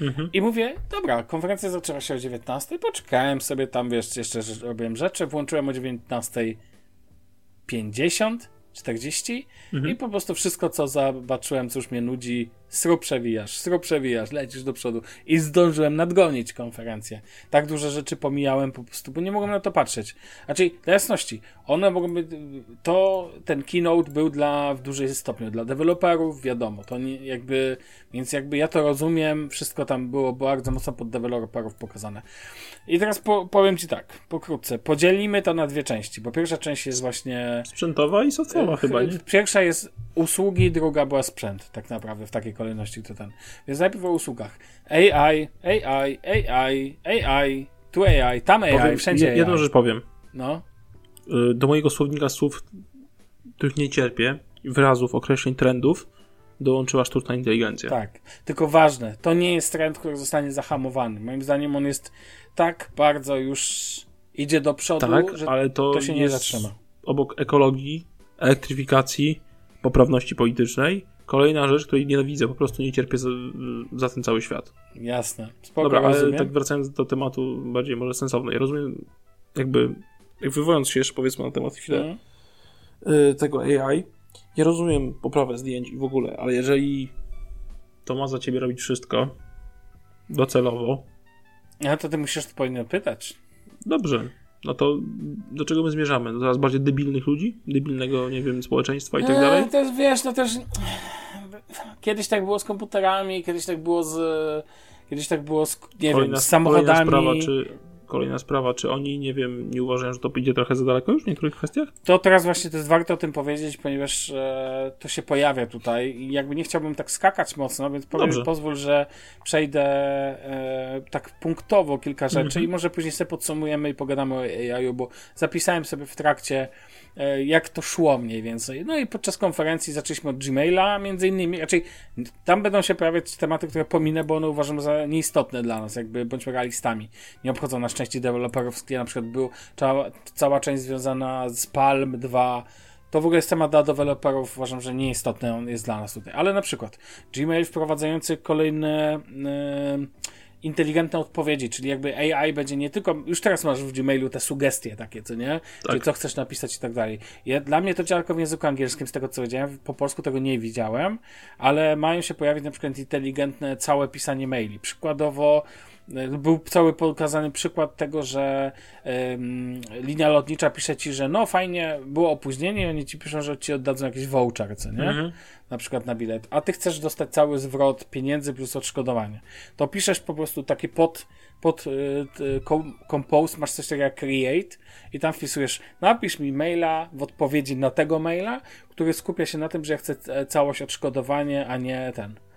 Mhm. I mówię, dobra, konferencja zaczęła się o 19, poczekałem sobie tam, wiesz, jeszcze robiłem rzeczy, włączyłem o 19.50, 40 Mhm. i po prostu wszystko, co zobaczyłem, co już mnie nudzi, srób przewijasz, srób przewijasz, lecisz do przodu i zdążyłem nadgonić konferencję. Tak duże rzeczy pomijałem po prostu, bo nie mogłem na to patrzeć. Znaczy, dla jasności, one mogą być, to ten keynote był dla, w dużej stopniu dla deweloperów, wiadomo, to nie, jakby, więc jakby ja to rozumiem, wszystko tam było bardzo mocno pod deweloperów pokazane. I teraz po, powiem Ci tak, pokrótce, podzielimy to na dwie części, bo pierwsza część jest właśnie... Sprzętowa i softowa chyba, nie? Pierwsza jest usługi, druga była sprzęt, tak naprawdę, w takiej kolejności to ten. Więc najpierw o usługach. AI, AI, AI, AI, tu AI, tam AI, Powiem, wszędzie AI. jedną rzecz powiem. No, Y, Do mojego słownika słów, których nie cierpię, wyrazów, określeń, trendów, dołączyła sztuczna inteligencja. tak. Tylko ważne, to nie jest trend, który zostanie zahamowany. Moim zdaniem on jest tak bardzo już idzie do przodu, Tak, że ale to, to się nie zatrzyma. obok ekologii, elektryfikacji, poprawności politycznej, kolejna rzecz, której nienawidzę, po prostu nie cierpię za, za ten cały świat. Jasne. Spoko, Dobra, ale rozumiem. tak wracając do tematu bardziej może sensownej. Ja rozumiem, jakby, jak wywołując się jeszcze powiedzmy na temat chwilę y, tego AI, ja rozumiem poprawę zdjęć i w ogóle, ale jeżeli to ma za ciebie robić wszystko docelowo, A to ty musisz to powinien pytać. dobrze. No to do czego my zmierzamy? Do coraz bardziej debilnych ludzi? Debilnego, nie wiem, społeczeństwa i tak Eee, dalej? To jest, wiesz, no też kiedyś tak było z komputerami, kiedyś tak było z kiedyś tak było z, nie wiem, z samochodami. Kolejna sprawa, czy, kolejna sprawa, czy oni, nie wiem, nie uważają, że to pójdzie trochę za daleko już w niektórych kwestiach? To teraz właśnie to jest warto o tym powiedzieć, ponieważ e, to się pojawia tutaj i jakby nie chciałbym tak skakać mocno, więc powiem, Dobrze. pozwól, że przejdę e, tak punktowo kilka rzeczy Mhm. i może później sobie podsumujemy i pogadamy o AI, bo zapisałem sobie w trakcie jak to szło mniej więcej. No i podczas konferencji zaczęliśmy od Gmaila między innymi, raczej tam będą się pojawiać tematy, które pominę, bo one uważam za nieistotne dla nas, jakby bądźmy realistami. Nie obchodzą nas części deweloperów, na przykład był cała, cała część związana z Palm 2, to w ogóle jest temat dla deweloperów, uważam, że nieistotny on jest dla nas tutaj. Ale na przykład Gmail wprowadzający kolejne e, inteligentne odpowiedzi, czyli jakby AI będzie nie tylko, już teraz masz w Gmailu te sugestie takie, co nie? Czyli co chcesz napisać i tak dalej. Ja, dla mnie to działa tylko w języku angielskim, z tego co wiedziałem, po polsku tego nie widziałem, ale mają się pojawić na przykład inteligentne całe pisanie maili. Przykładowo był cały pokazany przykład tego, że ym, linia lotnicza pisze ci, że no fajnie, było opóźnienie i oni ci piszą, że ci oddadzą jakiś voucher, co nie? Mhm. Na przykład na bilet. A ty chcesz dostać cały zwrot pieniędzy plus odszkodowanie. To piszesz po prostu taki pod, pod y, compose, masz coś takiego jak create i tam wpisujesz, napisz mi maila w odpowiedzi na tego maila, który skupia się na tym, że ja chcę całość odszkodowanie, a nie ten E,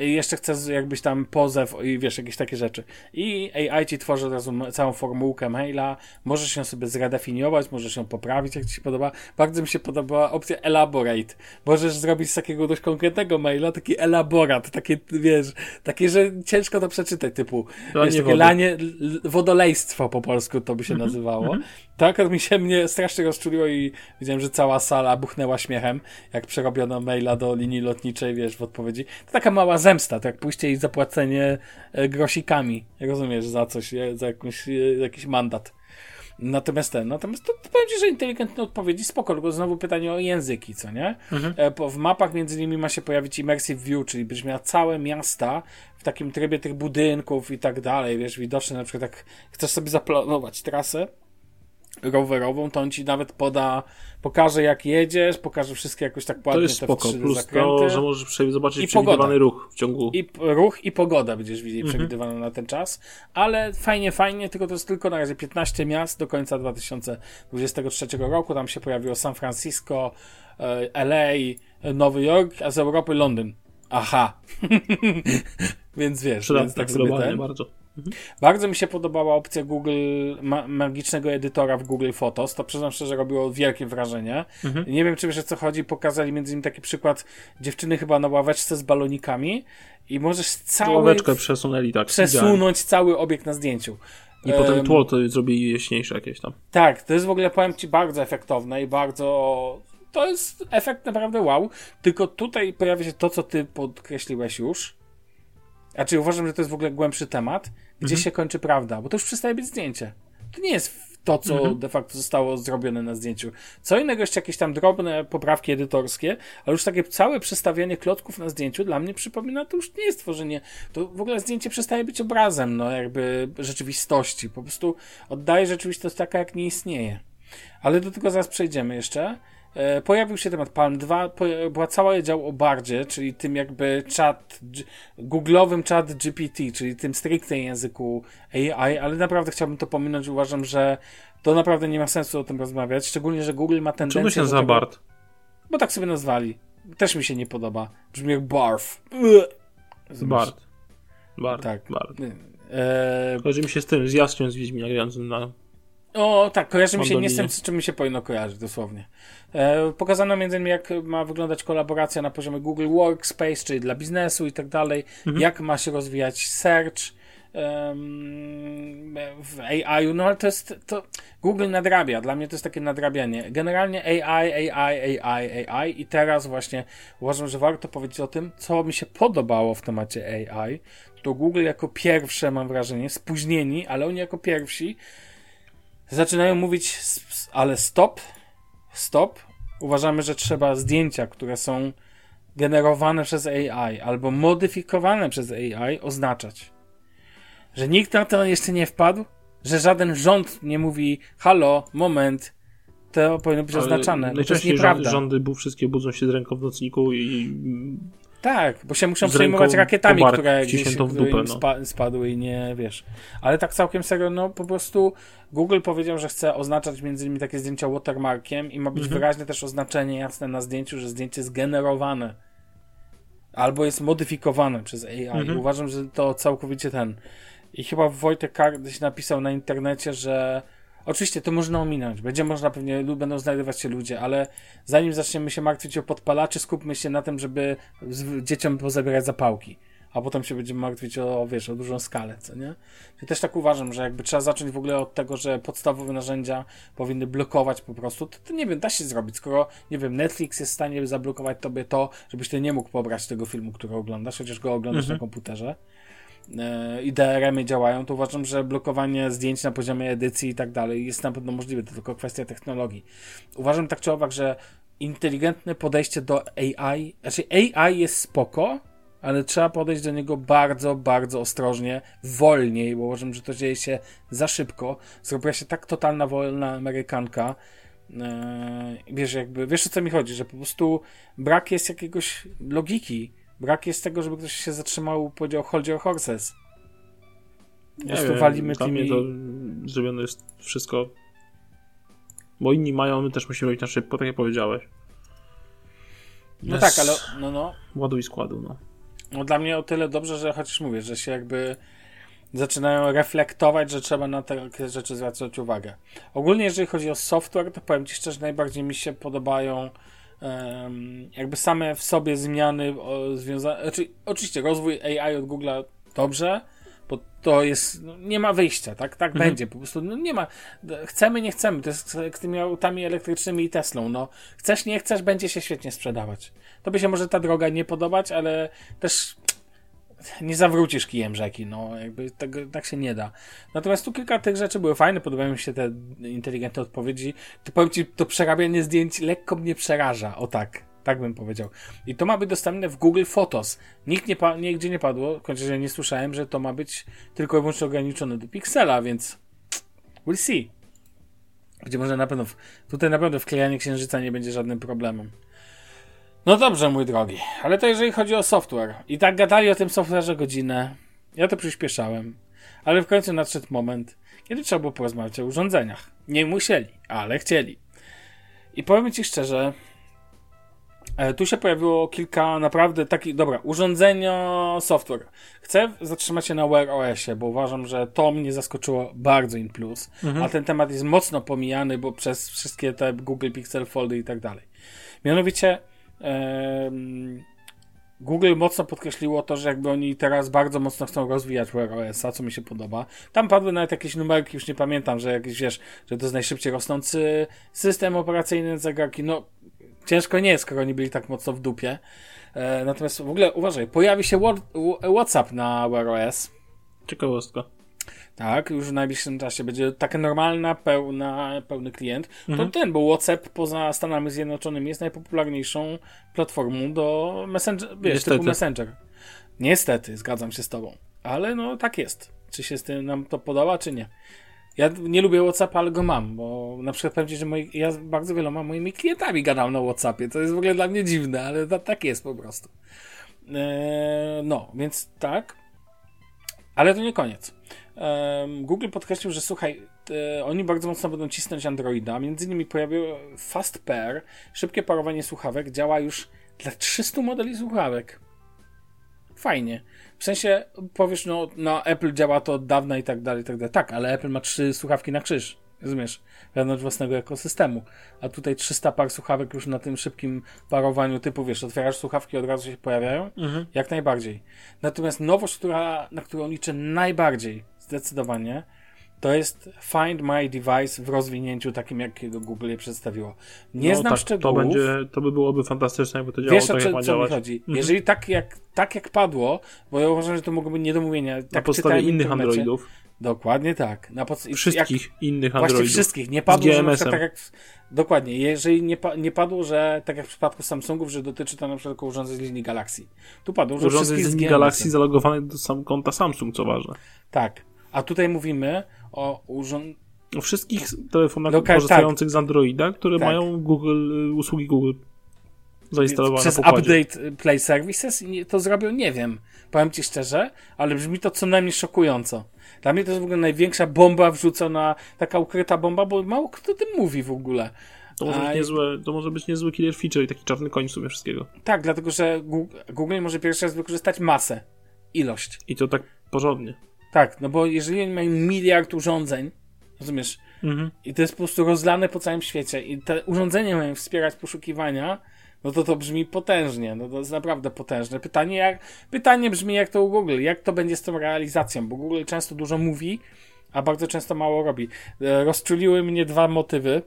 I jeszcze chcę jakbyś tam pozew i wiesz, jakieś takie rzeczy. I AI ci tworzy od razu całą formułkę maila, możesz ją sobie zredefiniować, możesz ją poprawić, jak ci się podoba. Bardzo mi się podobała opcja elaborate. Możesz zrobić z takiego dość konkretnego maila taki elaborat, takie, wiesz, takie, że ciężko to przeczytać, typu, lanie wiesz, takie wody. lanie, wodolejstwo po polsku to by się -hmm, nazywało. -hmm. Tak, mi się mnie strasznie rozczuliło i widziałem, że cała sala buchnęła śmiechem, jak przerobiono maila do linii lotniczej, wiesz, w odpowiedzi. To taka mała zemsta, tak pójście i zapłacenie e, grosikami, rozumiesz, za coś, za jakąś, e, jakiś mandat. Natomiast ten, natomiast to, to powiem Ci, że inteligentne odpowiedzi, spoko, tylko znowu pytanie o języki, co nie? Mhm. E, w mapach między innymi ma się pojawić immersive view, czyli byś miał całe miasta w takim trybie tych budynków i tak dalej, wiesz, widoczne na przykład jak chcesz sobie zaplanować trasę, rowerową, to on ci nawet poda, pokaże jak jedziesz, pokaże wszystkie jakoś tak ładnie to jest spoko. Plus zakręty. to, że możesz zobaczyć I przewidywany pogoda. ruch w ciągu... I ruch i pogoda będziesz widzieć mhm. przewidywana na ten czas, ale fajnie, fajnie, tylko to jest tylko na razie 15 miast do końca 2023 roku, tam się pojawiło San Francisco, e, LA, Nowy Jork, a z Europy Londyn. Aha. więc wiesz, więc tak sobie ten... bardzo. Mhm. Bardzo mi się podobała opcja Google, ma, magicznego edytora w Google Photos. To przyznam szczerze, robiło wielkie wrażenie. Mhm. Nie wiem, czy wiesz o co chodzi. Pokazali między innymi taki przykład dziewczyny chyba na ławeczce z balonikami i możesz cały... Ławeczkę przesunęli, tak. Przesunąć cały obiekt na zdjęciu. I um, potem tło to zrobi jaśniejsze jakieś tam. Tak, to jest w ogóle, powiem Ci, bardzo efektowne i bardzo... To jest efekt naprawdę wow. Tylko tutaj pojawia się to, co Ty podkreśliłeś już. Znaczy uważam, że to jest w ogóle głębszy temat gdzie mhm. się kończy prawda, bo to już przestaje być zdjęcie. To nie jest to, co mhm. de facto zostało zrobione na zdjęciu. Co innego jeszcze jakieś tam drobne poprawki edytorskie, ale już takie całe przestawianie klocków na zdjęciu dla mnie przypomina, to już nie jest tworzenie, to w ogóle zdjęcie przestaje być obrazem, no jakby rzeczywistości. Po prostu oddaje rzeczywistość taka, jak nie istnieje. Ale do tego zaraz przejdziemy jeszcze. E, pojawił się temat Palm 2, była cała dział o bardzie, czyli tym jakby chat, googlowym chat GPT, czyli tym stricte języku AI, ale naprawdę chciałbym to pominąć, uważam, że to naprawdę nie ma sensu o tym rozmawiać, szczególnie, że Google ma tendencję... Czemu się nazywa BART? Bo tak sobie nazwali. Też mi się nie podoba. Brzmi jak BARF. BART. BART. Tak. BART. E... Chodzi mi się z tym, z jasknią z Wiedźmina grającym na o, tak, kojarzy mi się nie z tym, z czym mi się powinno kojarzyć, dosłownie. E, pokazano między innymi, jak ma wyglądać kolaboracja na poziomie Google Workspace, czyli dla biznesu i tak dalej, mhm. jak ma się rozwijać search um, w AI, no ale to jest, to Google nadrabia, dla mnie to jest takie nadrabianie. Generalnie AI, AI, AI, AI i teraz właśnie uważam, że warto powiedzieć o tym, co mi się podobało w temacie AI, to Google jako pierwsze, mam wrażenie, spóźnieni, ale oni jako pierwsi zaczynają mówić, ale stop, stop. Uważamy, że trzeba zdjęcia, które są generowane przez AI albo modyfikowane przez AI oznaczać. Że nikt na to jeszcze nie wpadł, że żaden rząd nie mówi halo, moment, to powinno być Ale oznaczane. Najczęściej rządy, bo wszystkie budzą się z ręką w nocniku i tak, bo się muszą przejmować rakietami, które gdzieś w dupę, no. spa spadły i nie, wiesz. Ale tak całkiem serio, no po prostu Google powiedział, że chce oznaczać między innymi takie zdjęcia watermarkiem i ma być mhm. wyraźne też oznaczenie jasne na zdjęciu, że zdjęcie jest generowane. Albo jest modyfikowane przez AI. Mhm. Uważam, że to całkowicie ten. I chyba Wojtek Kardyś napisał na internecie, że Oczywiście to można ominąć. Będzie można pewnie, będą znajdować się ludzie, ale zanim zaczniemy się martwić o podpalaczy, skupmy się na tym, żeby dzieciom pozabierać zapałki. A potem się będziemy martwić o, wiesz, o dużą skalę, co nie? Ja też tak uważam, że jakby trzeba zacząć w ogóle od tego, że podstawowe narzędzia powinny blokować po prostu, to, to nie wiem, da się zrobić. Skoro, nie wiem, Netflix jest w stanie zablokować tobie to, żebyś ty nie mógł pobrać tego filmu, który oglądasz, chociaż go oglądasz mhm. na komputerze, i DRM-y działają, to uważam, że blokowanie zdjęć na poziomie edycji i tak dalej jest na pewno możliwe, to tylko kwestia technologii. Uważam tak czy owak, że inteligentne podejście do AI, znaczy AI jest spoko, ale trzeba podejść do niego bardzo, bardzo ostrożnie, wolniej, bo uważam, że to dzieje się za szybko. Zrobiła się tak totalna wolna Amerykanka. Eee, wiesz, jakby, wiesz o co mi chodzi, że po prostu brak jest jakiegoś logiki. Brak jest tego, żeby ktoś się zatrzymał i powiedział hold your horses. Po prostu wiem, walimy dla tymi... mnie to zrobione jest wszystko. Bo inni mają, my też musimy robić na szybko, tak jak powiedziałeś. No tak, ale no, no, Ładu i składu, no. no dla mnie o tyle dobrze, że chociaż mówię, że się jakby zaczynają reflektować, że trzeba na takie rzeczy zwracać uwagę. Ogólnie jeżeli chodzi o software, to powiem Ci szczerze, najbardziej mi się podobają jakby same w sobie zmiany związane, znaczy, oczywiście rozwój AI od Google'a dobrze, bo to jest, no, nie ma wyjścia, tak, tak Mhm. będzie, po prostu no, nie ma, chcemy, nie chcemy, to jest z tymi autami elektrycznymi i Teslą, no, chcesz, nie chcesz, będzie się świetnie sprzedawać. Tobie się może ta droga nie podobać, ale też nie zawrócisz kijem rzeki, no jakby tak się nie da. Natomiast tu kilka tych rzeczy były fajne, podobają mi się te inteligentne odpowiedzi. To powiem ci, to przerabianie zdjęć lekko mnie przeraża, o tak. Tak bym powiedział. I to ma być dostępne w Google Photos. Nikt nie pa- nigdzie nie padło, kończę, że nie słyszałem, że to ma być tylko i wyłącznie ograniczone do piksela, więc we'll see. Gdzie może na pewno, w, tutaj na pewno wklejanie księżyca nie będzie żadnym problemem. No dobrze, mój drogi, ale to jeżeli chodzi o software. I tak gadali o tym software'ze godzinę. Ja to przyspieszałem. Ale w końcu nadszedł moment, kiedy trzeba było porozmawiać o urządzeniach. Nie musieli, ale chcieli. I powiem Ci szczerze, e, tu się pojawiło kilka naprawdę takich, dobra, urządzenia, software. Chcę zatrzymać się na Wear OSie, bo uważam, że to mnie zaskoczyło bardzo in plus, a ten temat jest mocno pomijany, bo przez wszystkie te Google Pixel Foldy i tak dalej. Mianowicie Google mocno podkreśliło to, że jakby oni teraz bardzo mocno chcą rozwijać Wear OS-a, co mi się podoba. Tam padły nawet jakieś numerki, już nie pamiętam, że jakieś, wiesz, że to jest najszybciej rosnący system operacyjny zegarki. No, ciężko nie jest, skoro oni byli tak mocno w dupie. E, natomiast w ogóle uważaj, pojawi się Word, WhatsApp na Wear OS. Ciekawostka. Tak, już w najbliższym czasie będzie taka normalna, pełna, pełny klient. To ten, bo WhatsApp poza Stanami Zjednoczonymi jest najpopularniejszą platformą do Messenger, wiesz, Niestety. typu Messenger. Niestety, zgadzam się z tobą. Ale no tak jest. Czy się z tym nam to podoba, czy nie? Ja nie lubię WhatsAppa, ale go mam, bo na przykład powiem ci, że moi, ja bardzo wieloma moimi klientami gadam na WhatsAppie. To jest w ogóle dla mnie dziwne, ale ta, tak jest po prostu. Eee, no, więc tak. Ale to nie koniec. Google podkreślił, że słuchaj, e, oni bardzo mocno będą cisnąć Androida. Między innymi pojawiło Fast Pair, szybkie parowanie słuchawek, działa już dla 300 modeli słuchawek. Fajnie. W sensie powiesz, no na Apple działa to od dawna i tak dalej, i tak dalej. Tak, ale Apple ma trzy słuchawki na krzyż. Rozumiesz? Wewnątrz własnego ekosystemu. A tutaj 300 par słuchawek już na tym szybkim parowaniu typu, wiesz, otwierasz słuchawki od razu się pojawiają? Jak najbardziej. Natomiast nowość, która, na którą liczę najbardziej, zdecydowanie, to jest Find My Device w rozwinięciu takim, jakiego Google je przedstawiło. Nie no, znam tak, szczegółów. To, będzie, to by byłoby fantastyczne, jakby to działało Wiesz, o tak, co, jak ma co mi chodzi? Mhm. Jeżeli tak jak, tak jak padło, bo ja uważam, że to mogą być niedomówienia. Na Tak podstawie czytałem w innych. Androidów, Dokładnie tak. Na podst- jak, wszystkich innych Właśnie Androidów. wszystkich. Nie padło, że na przykład tak jak. Dokładnie. Jeżeli nie, pa, nie padło, że tak jak w przypadku Samsungów, że dotyczy to na przykład tylko urządzeń z linii Galaxy. Tu padło, że Urządzeń z linii. Galaxy zalogowanych do sam konta Samsung, co ważne. Tak. A tutaj mówimy o urząd... O wszystkich telefonach Lokal- korzystających z Androida, które Tak. mają Google, y, usługi Google zainstalowane przez update Play Services to zrobił, nie wiem. Powiem ci szczerze, ale brzmi to co najmniej szokująco. Dla mnie to jest w ogóle największa bomba wrzucona, taka ukryta bomba, bo mało kto o tym mówi w ogóle. To może, być niezłe, to może być niezły killer feature i taki czarny koń w sumie wszystkiego. Tak, dlatego że Google może pierwszy raz wykorzystać masę, ilość. I to tak porządnie. Tak, no bo jeżeli oni mają miliard urządzeń, rozumiesz, Mhm. i to jest po prostu rozlane po całym świecie i te urządzenia mają wspierać poszukiwania, no to to brzmi potężnie, no to jest naprawdę potężne. Pytanie, jak, pytanie brzmi jak to u Google, jak to będzie z tą realizacją, bo Google często dużo mówi, a bardzo często mało robi. E, Rozczuliły mnie dwa motywy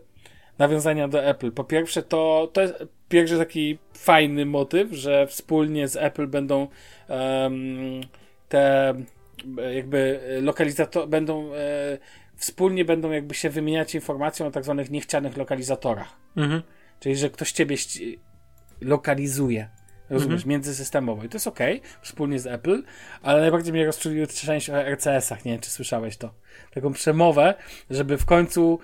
nawiązania do Apple. Po pierwsze, to, to jest pierwszy taki fajny motyw, że wspólnie z Apple będą em, te jakby lokalizator będą e, wspólnie będą jakby się wymieniać informacją o tak zwanych niechcianych lokalizatorach. Mhm. Czyli, że ktoś ciebie ści- lokalizuje. Rozumiesz, międzysystemowo. I to jest ok, wspólnie z Apple, ale najbardziej mnie rozczuliły część o RCS-ach. Nie wiem, czy słyszałeś to. Taką przemowę, żeby w końcu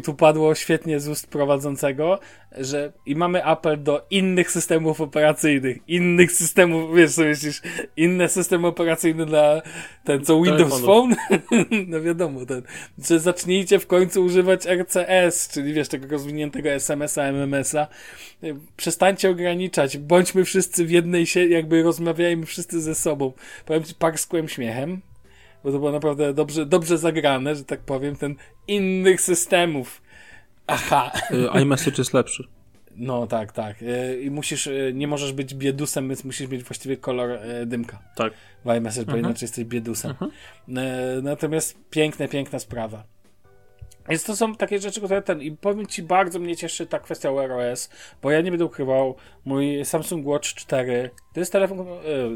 tu padło świetnie z ust prowadzącego, że i mamy apel do innych systemów operacyjnych, innych systemów, wiesz co myślisz, inne systemy operacyjne dla ten, co Windows Phone? no wiadomo, ten, że zacznijcie w końcu używać RCS, czyli wiesz, tego rozwiniętego SMS-a, MMS-a. Przestańcie ograniczać, bądźmy wszyscy w jednej sieci, jakby rozmawiajmy wszyscy ze sobą. Powiem ci, parskłem śmiechem, bo to było naprawdę dobrze, dobrze zagrane, że tak powiem, ten innych systemów. Aha. Y, iMessage jest lepszy. No tak, tak. Y, I musisz, y, nie możesz być biedusem, więc musisz mieć właściwie kolor dymka. Tak. W iMessage, bo inaczej jesteś biedusem. Mhm. Natomiast piękna, piękna sprawa. Więc to są takie rzeczy, które ten. I powiem Ci, bardzo mnie cieszy ta kwestia OS, bo ja nie będę ukrywał, mój Samsung Watch 4 to jest telefon, e,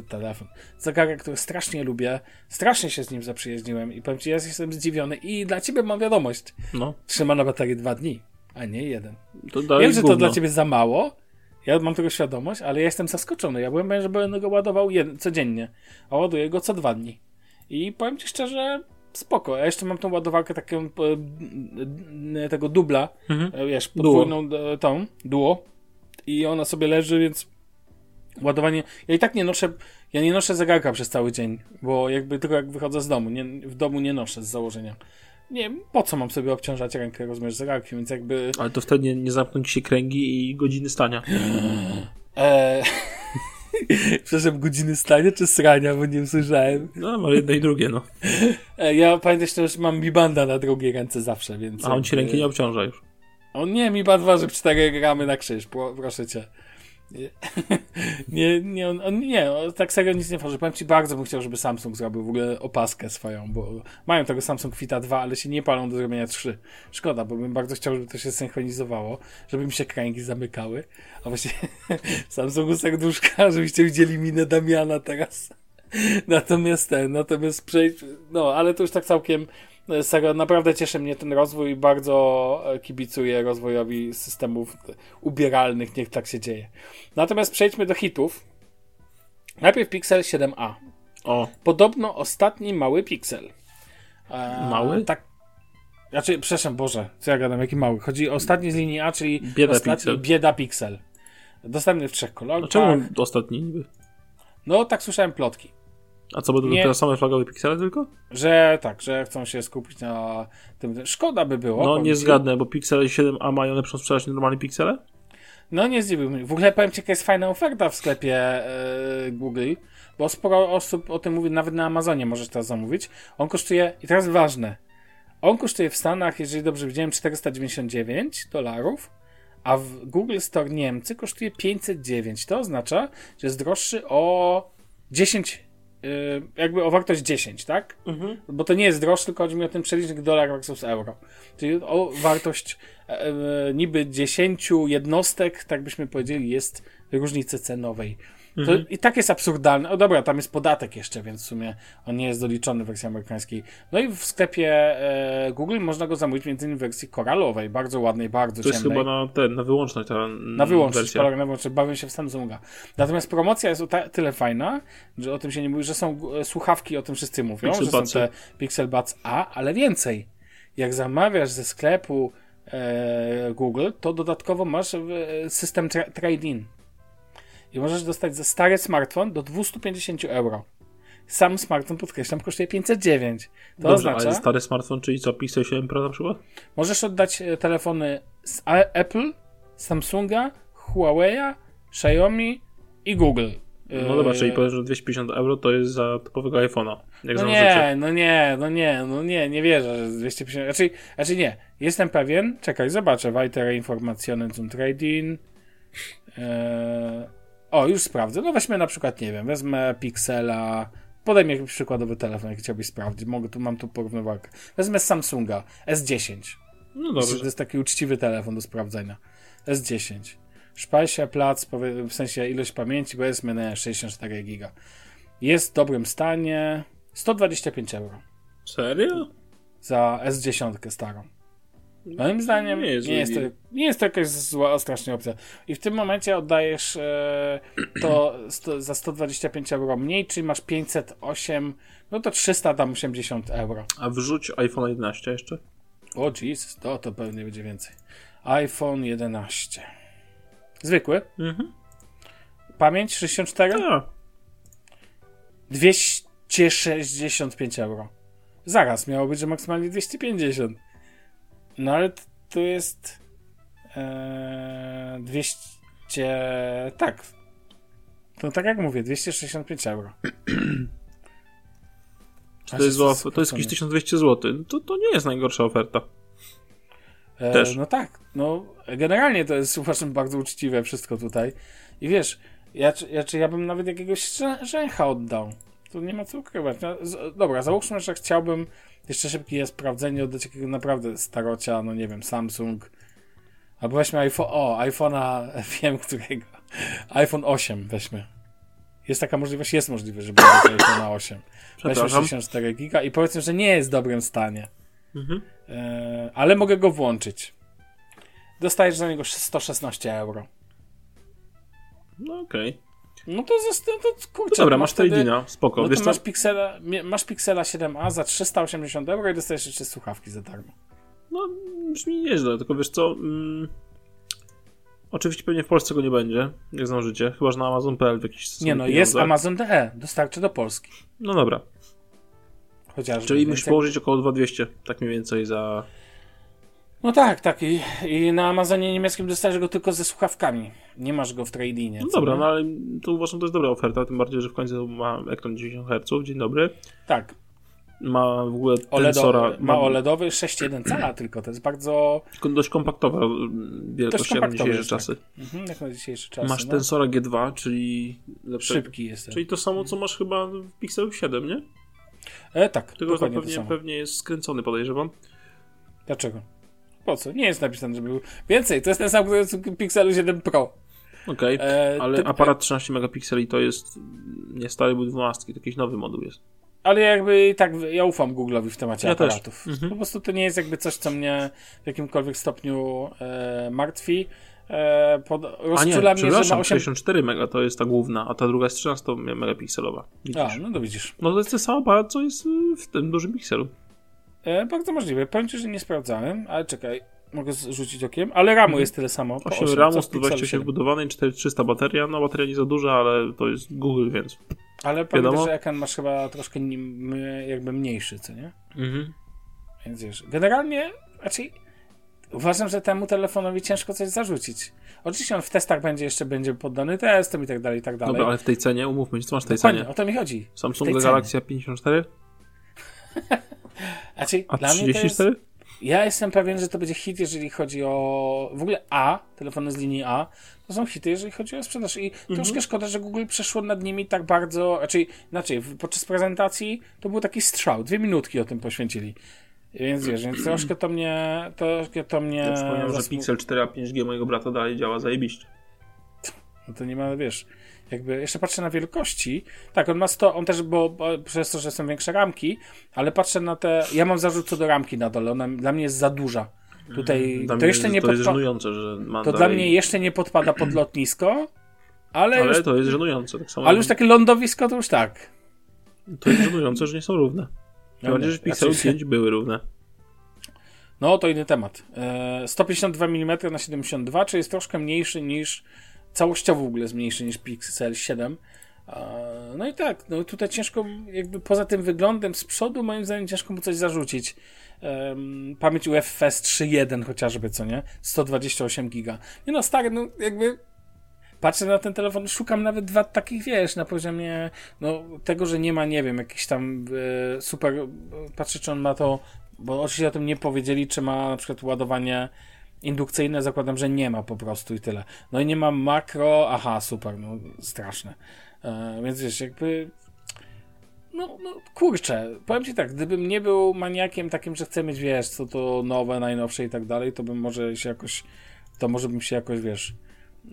telefon, zegarek, który strasznie lubię, strasznie się z nim zaprzyjaźniłem i powiem Ci, ja jestem zdziwiony i dla Ciebie mam wiadomość. No. Trzyma na baterii dwa dni, a nie jeden. Wiem, że to dla Ciebie za mało, ja mam tego świadomość, ale ja jestem zaskoczony. Ja byłem pewien, że będę go ładował jeden, codziennie, a ładuję go co dwa dni. I powiem Ci szczerze, spoko. Ja jeszcze mam tą ładowarkę taką e, tego dubla, mhm. E, wiesz, podwójną duo. E, tą, duo i ona sobie leży, więc ładowanie, ja i tak nie noszę, ja nie noszę zegarka przez cały dzień, bo jakby tylko jak wychodzę z domu, nie, w domu nie noszę z założenia. Nie, po co mam sobie obciążać rękę, rozumiesz, zegarkiem, więc jakby... Ale to wtedy nie, nie zamkną ci się kręgi i godziny stania. eee... Przepraszam, godziny stania czy srania, bo nie usłyszałem. No, może jedno i drugie, no. E, ja pamiętam, że mam Mi Banda na drugiej ręce zawsze, więc... A on ci ręki nie obciąża już. On nie, Mi Band waży 4 gramy na krzyż, proszę cię. Nie, nie, on, on, nie, tak serio nic nie tworzy. Powiem ci, bardzo bym chciał, żeby Samsung zrobił w ogóle opaskę swoją, bo mają tego Samsung Fita 2, ale się nie palą do zrobienia 3. Szkoda, bo bym bardzo chciał, żeby to się synchronizowało, żeby mi się kręgi zamykały. A właśnie Samsungu serduszka, żebyście widzieli minę Damiana teraz. Natomiast ten, natomiast przejdź, no, ale to już tak całkiem Serio, naprawdę cieszy mnie ten rozwój i bardzo e, kibicuję rozwojowi systemów ubieralnych, niech tak się dzieje. Natomiast przejdźmy do hitów. Najpierw Pixel 7a. O. Podobno ostatni mały Pixel. E, mały? Tak. Znaczy, przepraszam, Boże, co ja gadam, jaki mały? Chodzi o ostatni z linii A, czyli bieda ostatni, Pixel. bieda Pixel. Dostępny w trzech kolorach. A czemu ostatni niby? No, tak słyszałem plotki. A co, będą nie, te same flagowe piksele tylko? Że tak, że chcą się skupić na tym. Szkoda by było. No nie zgadnę, bo Pixele 7a mają lepszą sprzedaż niż normalne piksele? No nie zdziwiłbym. W ogóle powiem Ci, jaka jest fajna oferta w sklepie yy, Google, bo sporo osób o tym mówi, nawet na Amazonie możesz teraz zamówić. On kosztuje, i teraz ważne, on kosztuje w Stanach, jeżeli dobrze widziałem, 499 dolarów, a w Google Store Niemcy kosztuje 509. To oznacza, że jest droższy o 10 Y, jakby o wartość 10, tak? Mhm. Bo to nie jest droższy, tylko chodzi mi o ten przelicznik dolar versus euro. Czyli o wartość e, e, niby 10 jednostek, tak byśmy powiedzieli, jest różnicy cenowej. To mhm. I tak jest absurdalne. O dobra, tam jest podatek jeszcze, więc w sumie on nie jest doliczony w wersji amerykańskiej. No i w sklepie e, Google można go zamówić między innymi w wersji koralowej, bardzo ładnej, bardzo to ciemnej. To jest chyba na, ten, na wyłączność ta Na wyłączność, wersja. na wyłączność, bawię się w Samsunga. Natomiast promocja jest o tyle fajna, że o tym się nie mówi, że są e, słuchawki, o tym wszyscy mówią, Pixel że są te Pixel Buds A, ale więcej. Jak zamawiasz ze sklepu e, Google, to dodatkowo masz e, system tra trade-in i możesz dostać za stary smartfon do 250 euro. Sam smartfon, podkreślam, kosztuje 509. To Dobrze, oznacza... ale stary smartfon, czyli co, Pixel 7 Pro na przykład? Możesz oddać e, telefony z Apple, Samsunga, Huawei'a, Xiaomi i Google. No dobra, czyli e, powiesz, że 250 euro to jest za typowego iPhone'a. no nie, no nie, no nie, no nie, nie wierzę, że 250. Raczej, raczej nie. Jestem pewien, czekaj, zobaczę. Weitere Informationen zum Trading. Eee, o, już sprawdzę. No weźmy na przykład, nie wiem, wezmę Pixela, podaj mi jakiś przykładowy telefon, jaki chciałbyś sprawdzić. Mogę, tu mam tu porównywarkę. Wezmę Samsunga S10. No dobrze. To jest taki uczciwy telefon do sprawdzenia. S10. Szpajsia, plac, w sensie ilość pamięci, powiedzmy na 64 giga. Jest w dobrym stanie. 125 euro. Serio? Za S10 starą. Moim zdaniem Nie jest nie jest, to, nie jest to jakaś zła strasznie opcja. I w tym momencie oddajesz e, to sto, za 125 euro mniej, czyli masz 508, no to 380 euro. A wrzuć iPhone 11 jeszcze? O Jesus, to, to pewnie będzie więcej. iPhone 11. Zwykły. Mhm. Pamięć 64? Tak. 265 euro. Zaraz miało być, że maksymalnie 250. No ale t- to jest e, 200. Tak. To tak jak mówię, 265 euro. To jest, zła, to jest jakieś 1200 zł. To, to nie jest najgorsza oferta. E, Też. No tak, no generalnie to jest uważam bardzo uczciwe wszystko tutaj. I wiesz, ja, ja, czy ja bym nawet jakiegoś rzę- rzęcha oddał. Tu nie ma co ukrywać. No, z, dobra, załóżmy, że chciałbym jeszcze szybkie sprawdzenie oddać jakiego naprawdę starocia, no nie wiem, Samsung. Albo weźmy iPhone, o, iPhone'a, wiem którego. iPhone 8 weźmy. Jest taka możliwość, jest możliwość, żeby oddać iPhone'a 8. Weźmy Przepraszam. 64 giga i powiedzmy, że nie jest w dobrym stanie. Mhm. E, ale mogę go włączyć. Dostajesz za niego 116 euro. No okej. No to został, to No kurczę. dobra, no masz wtedy- Tradina, spoko. No to masz Pixela, masz Pixela 7a za 380 euro i dostajesz jeszcze słuchawki za darmo. No, brzmi nieźle, tylko wiesz co... Mm, oczywiście pewnie w Polsce go nie będzie, jak znam życie, chyba że na Amazon.pl w jakiś Nie no, pieniądze. jest Amazon DE, dostarczy do Polski. No dobra, Chociażby. czyli musisz położyć około 2200, tak mniej więcej za... No tak, tak. I, I na Amazonie niemieckim dostajesz go tylko ze słuchawkami. Nie masz go w tradinie. No dobra, no ale to uważam, to jest dobra oferta, tym bardziej, że w końcu ma ekran 90 Hz, dzień dobry. Tak. Ma w ogóle tensora, ma OLEDowy 6.1 cala tylko, to jest bardzo dość kompaktowa mm, wielkość jak na dzisiejsze jest, czasy. mhm, jak na dzisiejsze czasy. Masz no. tensora G2, czyli lepsze, Szybki jest. Czyli to samo, co masz chyba w Pixelu 7, nie? E, tak, Tylko to pewnie, pewnie jest skręcony, podejrzewam. Dlaczego? Po co? Nie jest napisane, żeby był więcej. To jest ten sam, Pixelu 7 Pro. Okej, E, ale aparat 13 megapikseli to jest nie stary, był 12, to jakiś nowy moduł jest. Ale jakby i tak ja ufam Google'owi w temacie Ja aparatów. Mhm. Po prostu to nie jest jakby coś, co mnie w jakimkolwiek stopniu e, martwi. E, pod, A nie, mnie, że przepraszam, 8... 64 mega to jest ta główna, a ta druga jest 13 megapikselowa. Widzisz? A, no to widzisz. No to jest ten sam aparat, co jest y, w tym dużym pikselu. E, bardzo możliwe. Powiem ci, że nie sprawdzałem, ale czekaj. Mogę rzucić okiem, ale ramu jest tyle samo. po 8 osiem, RAMu, co w Pixelu 128 7. wbudowanej, 4300 bateria. No bateria nie za duża, ale to jest Google, więc. Ale pamiętaj, Wiadomo. że ekran masz chyba troszkę nim, jakby mniejszy, co nie? Mhm. Więc wiesz, generalnie raczej uważam, że temu telefonowi ciężko coś zarzucić. Oczywiście on w testach będzie jeszcze będzie poddany testom i tak dalej, i tak dalej. Dobra, ale w tej cenie, umówmy się, co masz w tej Dokładnie, cenie? o to mi chodzi. Samsung Galaxia 54? Znaczy, A dla mnie to jest, 34? ja jestem pewien, że to będzie hit, jeżeli chodzi o w ogóle A, telefony z linii A, to są hity, jeżeli chodzi o sprzedaż. I Mhm. troszkę szkoda, że Google przeszło nad nimi tak bardzo, raczej inaczej, podczas prezentacji to był taki strzał, dwie minutki o tym poświęcili. Więc wiesz, więc troszkę to mnie, troszkę to mnie... Ja przypomniałem, że Pixel 4 a 5G mojego brata dalej działa zajebiście. No to nie ma, wiesz, jakby jeszcze patrzę na wielkości. Tak, on ma 100, on też, bo, bo przez to, że są większe ramki, ale patrzę na te, ja mam zarzut co do ramki na dole, ona dla mnie jest za duża. Tutaj Dla to jeszcze nie To jest podpa- żenujące, że ma to dalej... dla mnie jeszcze nie podpada pod lotnisko, ale, Ale już, to jest żenujące, tak samo. ale już takie lądowisko to już tak. To jest żenujące, że nie są równe. Tym bardziej, że Znaczy- 5 były równe. No to inny temat. E, 152 mm na 72, czyli jest troszkę mniejszy niż całościowo w ogóle mniejszy niż Pixel 7. E, No i tak, no tutaj ciężko, jakby poza tym wyglądem z przodu, moim zdaniem ciężko mu coś zarzucić. Em, pamięć UFS 3.1 chociażby, co nie? 128 giga. Nie no, stary, no jakby patrzę na ten telefon, szukam nawet dwa takich, wiesz, na poziomie no, tego, że nie ma, nie wiem, jakiś tam e, super, patrzę, czy on ma to, bo oczywiście o tym nie powiedzieli, czy ma na przykład ładowanie indukcyjne, zakładam, że nie ma po prostu i tyle. No i nie ma makro, aha, super, no straszne. E, więc wiesz, jakby no, no kurczę, powiem ci tak, gdybym nie był maniakiem takim, że chcę mieć, wiesz, co to nowe, najnowsze i tak dalej, to bym może się jakoś, to może bym się jakoś, wiesz,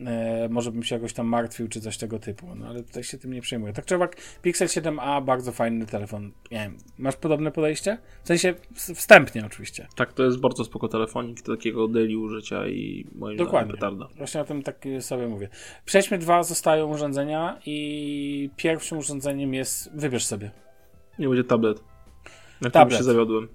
e, może bym się jakoś tam martwił, czy coś tego typu, no ale tutaj się tym nie przejmuję. Tak czy owak, Pixel 7a, bardzo fajny telefon. Nie wiem, masz podobne podejście? W sensie wstępnie oczywiście. Tak, to jest bardzo spoko telefonik do takiego daily użycia i moim Dokładnie. zdaniem petarda. Właśnie o tym tak sobie mówię. Przejdźmy dwa, zostają urządzenia i pierwszym urządzeniem jest, wybierz sobie. Nie będzie tablet. Na Tablet. się zawiodłem.